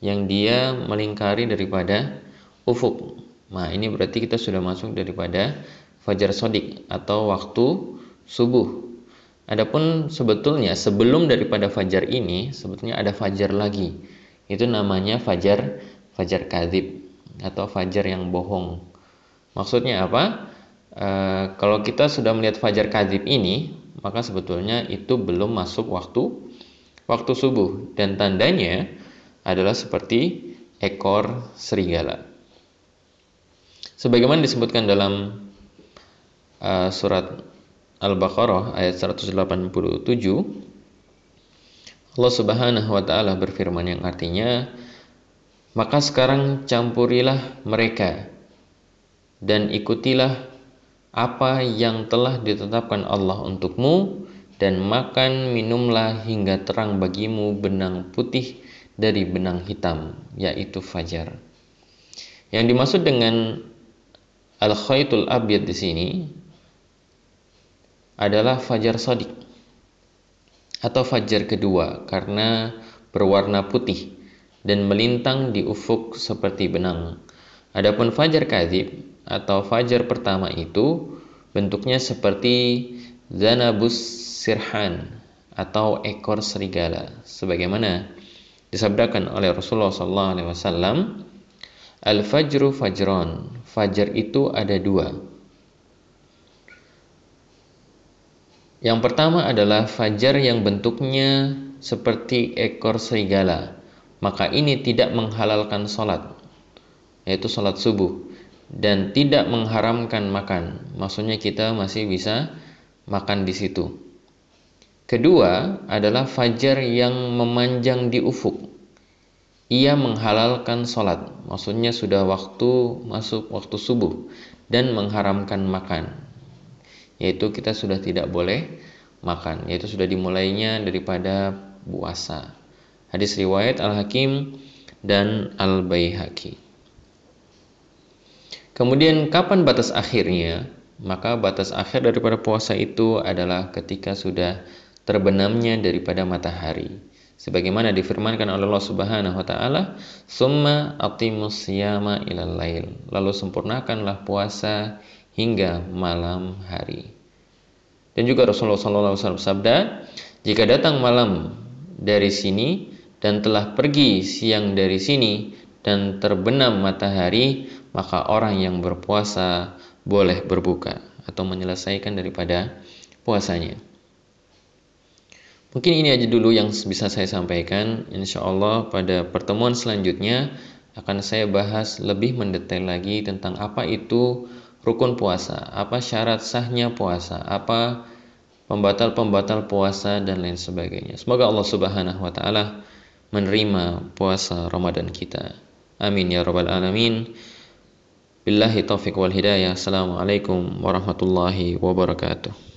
yang dia melingkari daripada ufuk. Nah, ini berarti kita sudah masuk daripada fajar sodik atau waktu subuh Adapun sebetulnya sebelum daripada fajar ini sebetulnya ada fajar lagi. Itu namanya fajar fajar kadib atau fajar yang bohong. Maksudnya apa? E, kalau kita sudah melihat fajar kadib ini, maka sebetulnya itu belum masuk waktu waktu subuh dan tandanya adalah seperti ekor serigala. Sebagaimana disebutkan dalam uh, surat Al-Baqarah ayat 187 Allah Subhanahu wa taala berfirman yang artinya maka sekarang campurilah mereka dan ikutilah apa yang telah ditetapkan Allah untukmu dan makan minumlah hingga terang bagimu benang putih dari benang hitam yaitu fajar. Yang dimaksud dengan al-khaytul abyad di sini adalah fajar sodik atau fajar kedua karena berwarna putih dan melintang di ufuk seperti benang. Adapun fajar kadzib atau fajar pertama itu bentuknya seperti zanabus sirhan atau ekor serigala sebagaimana disabdakan oleh Rasulullah SAW al-fajru fajron fajar itu ada dua yang pertama adalah fajar yang bentuknya seperti ekor serigala maka ini tidak menghalalkan sholat yaitu sholat subuh dan tidak mengharamkan makan maksudnya kita masih bisa makan di situ Kedua adalah fajar yang memanjang di ufuk. Ia menghalalkan sholat, maksudnya sudah waktu masuk waktu subuh dan mengharamkan makan. Yaitu kita sudah tidak boleh makan, yaitu sudah dimulainya daripada puasa. Hadis riwayat Al-Hakim dan Al-Baihaqi. Kemudian kapan batas akhirnya? Maka batas akhir daripada puasa itu adalah ketika sudah terbenamnya daripada matahari sebagaimana difirmankan oleh Allah Subhanahu wa taala summa atimus siyama ilal lail lalu sempurnakanlah puasa hingga malam hari dan juga Rasulullah SAW sabda jika datang malam dari sini dan telah pergi siang dari sini dan terbenam matahari maka orang yang berpuasa boleh berbuka atau menyelesaikan daripada puasanya Mungkin ini aja dulu yang bisa saya sampaikan. Insya Allah pada pertemuan selanjutnya akan saya bahas lebih mendetail lagi tentang apa itu rukun puasa, apa syarat sahnya puasa, apa pembatal-pembatal puasa dan lain sebagainya. Semoga Allah Subhanahu wa taala menerima puasa Ramadan kita. Amin ya rabbal alamin. Billahi taufiq wal hidayah. Assalamualaikum warahmatullahi wabarakatuh.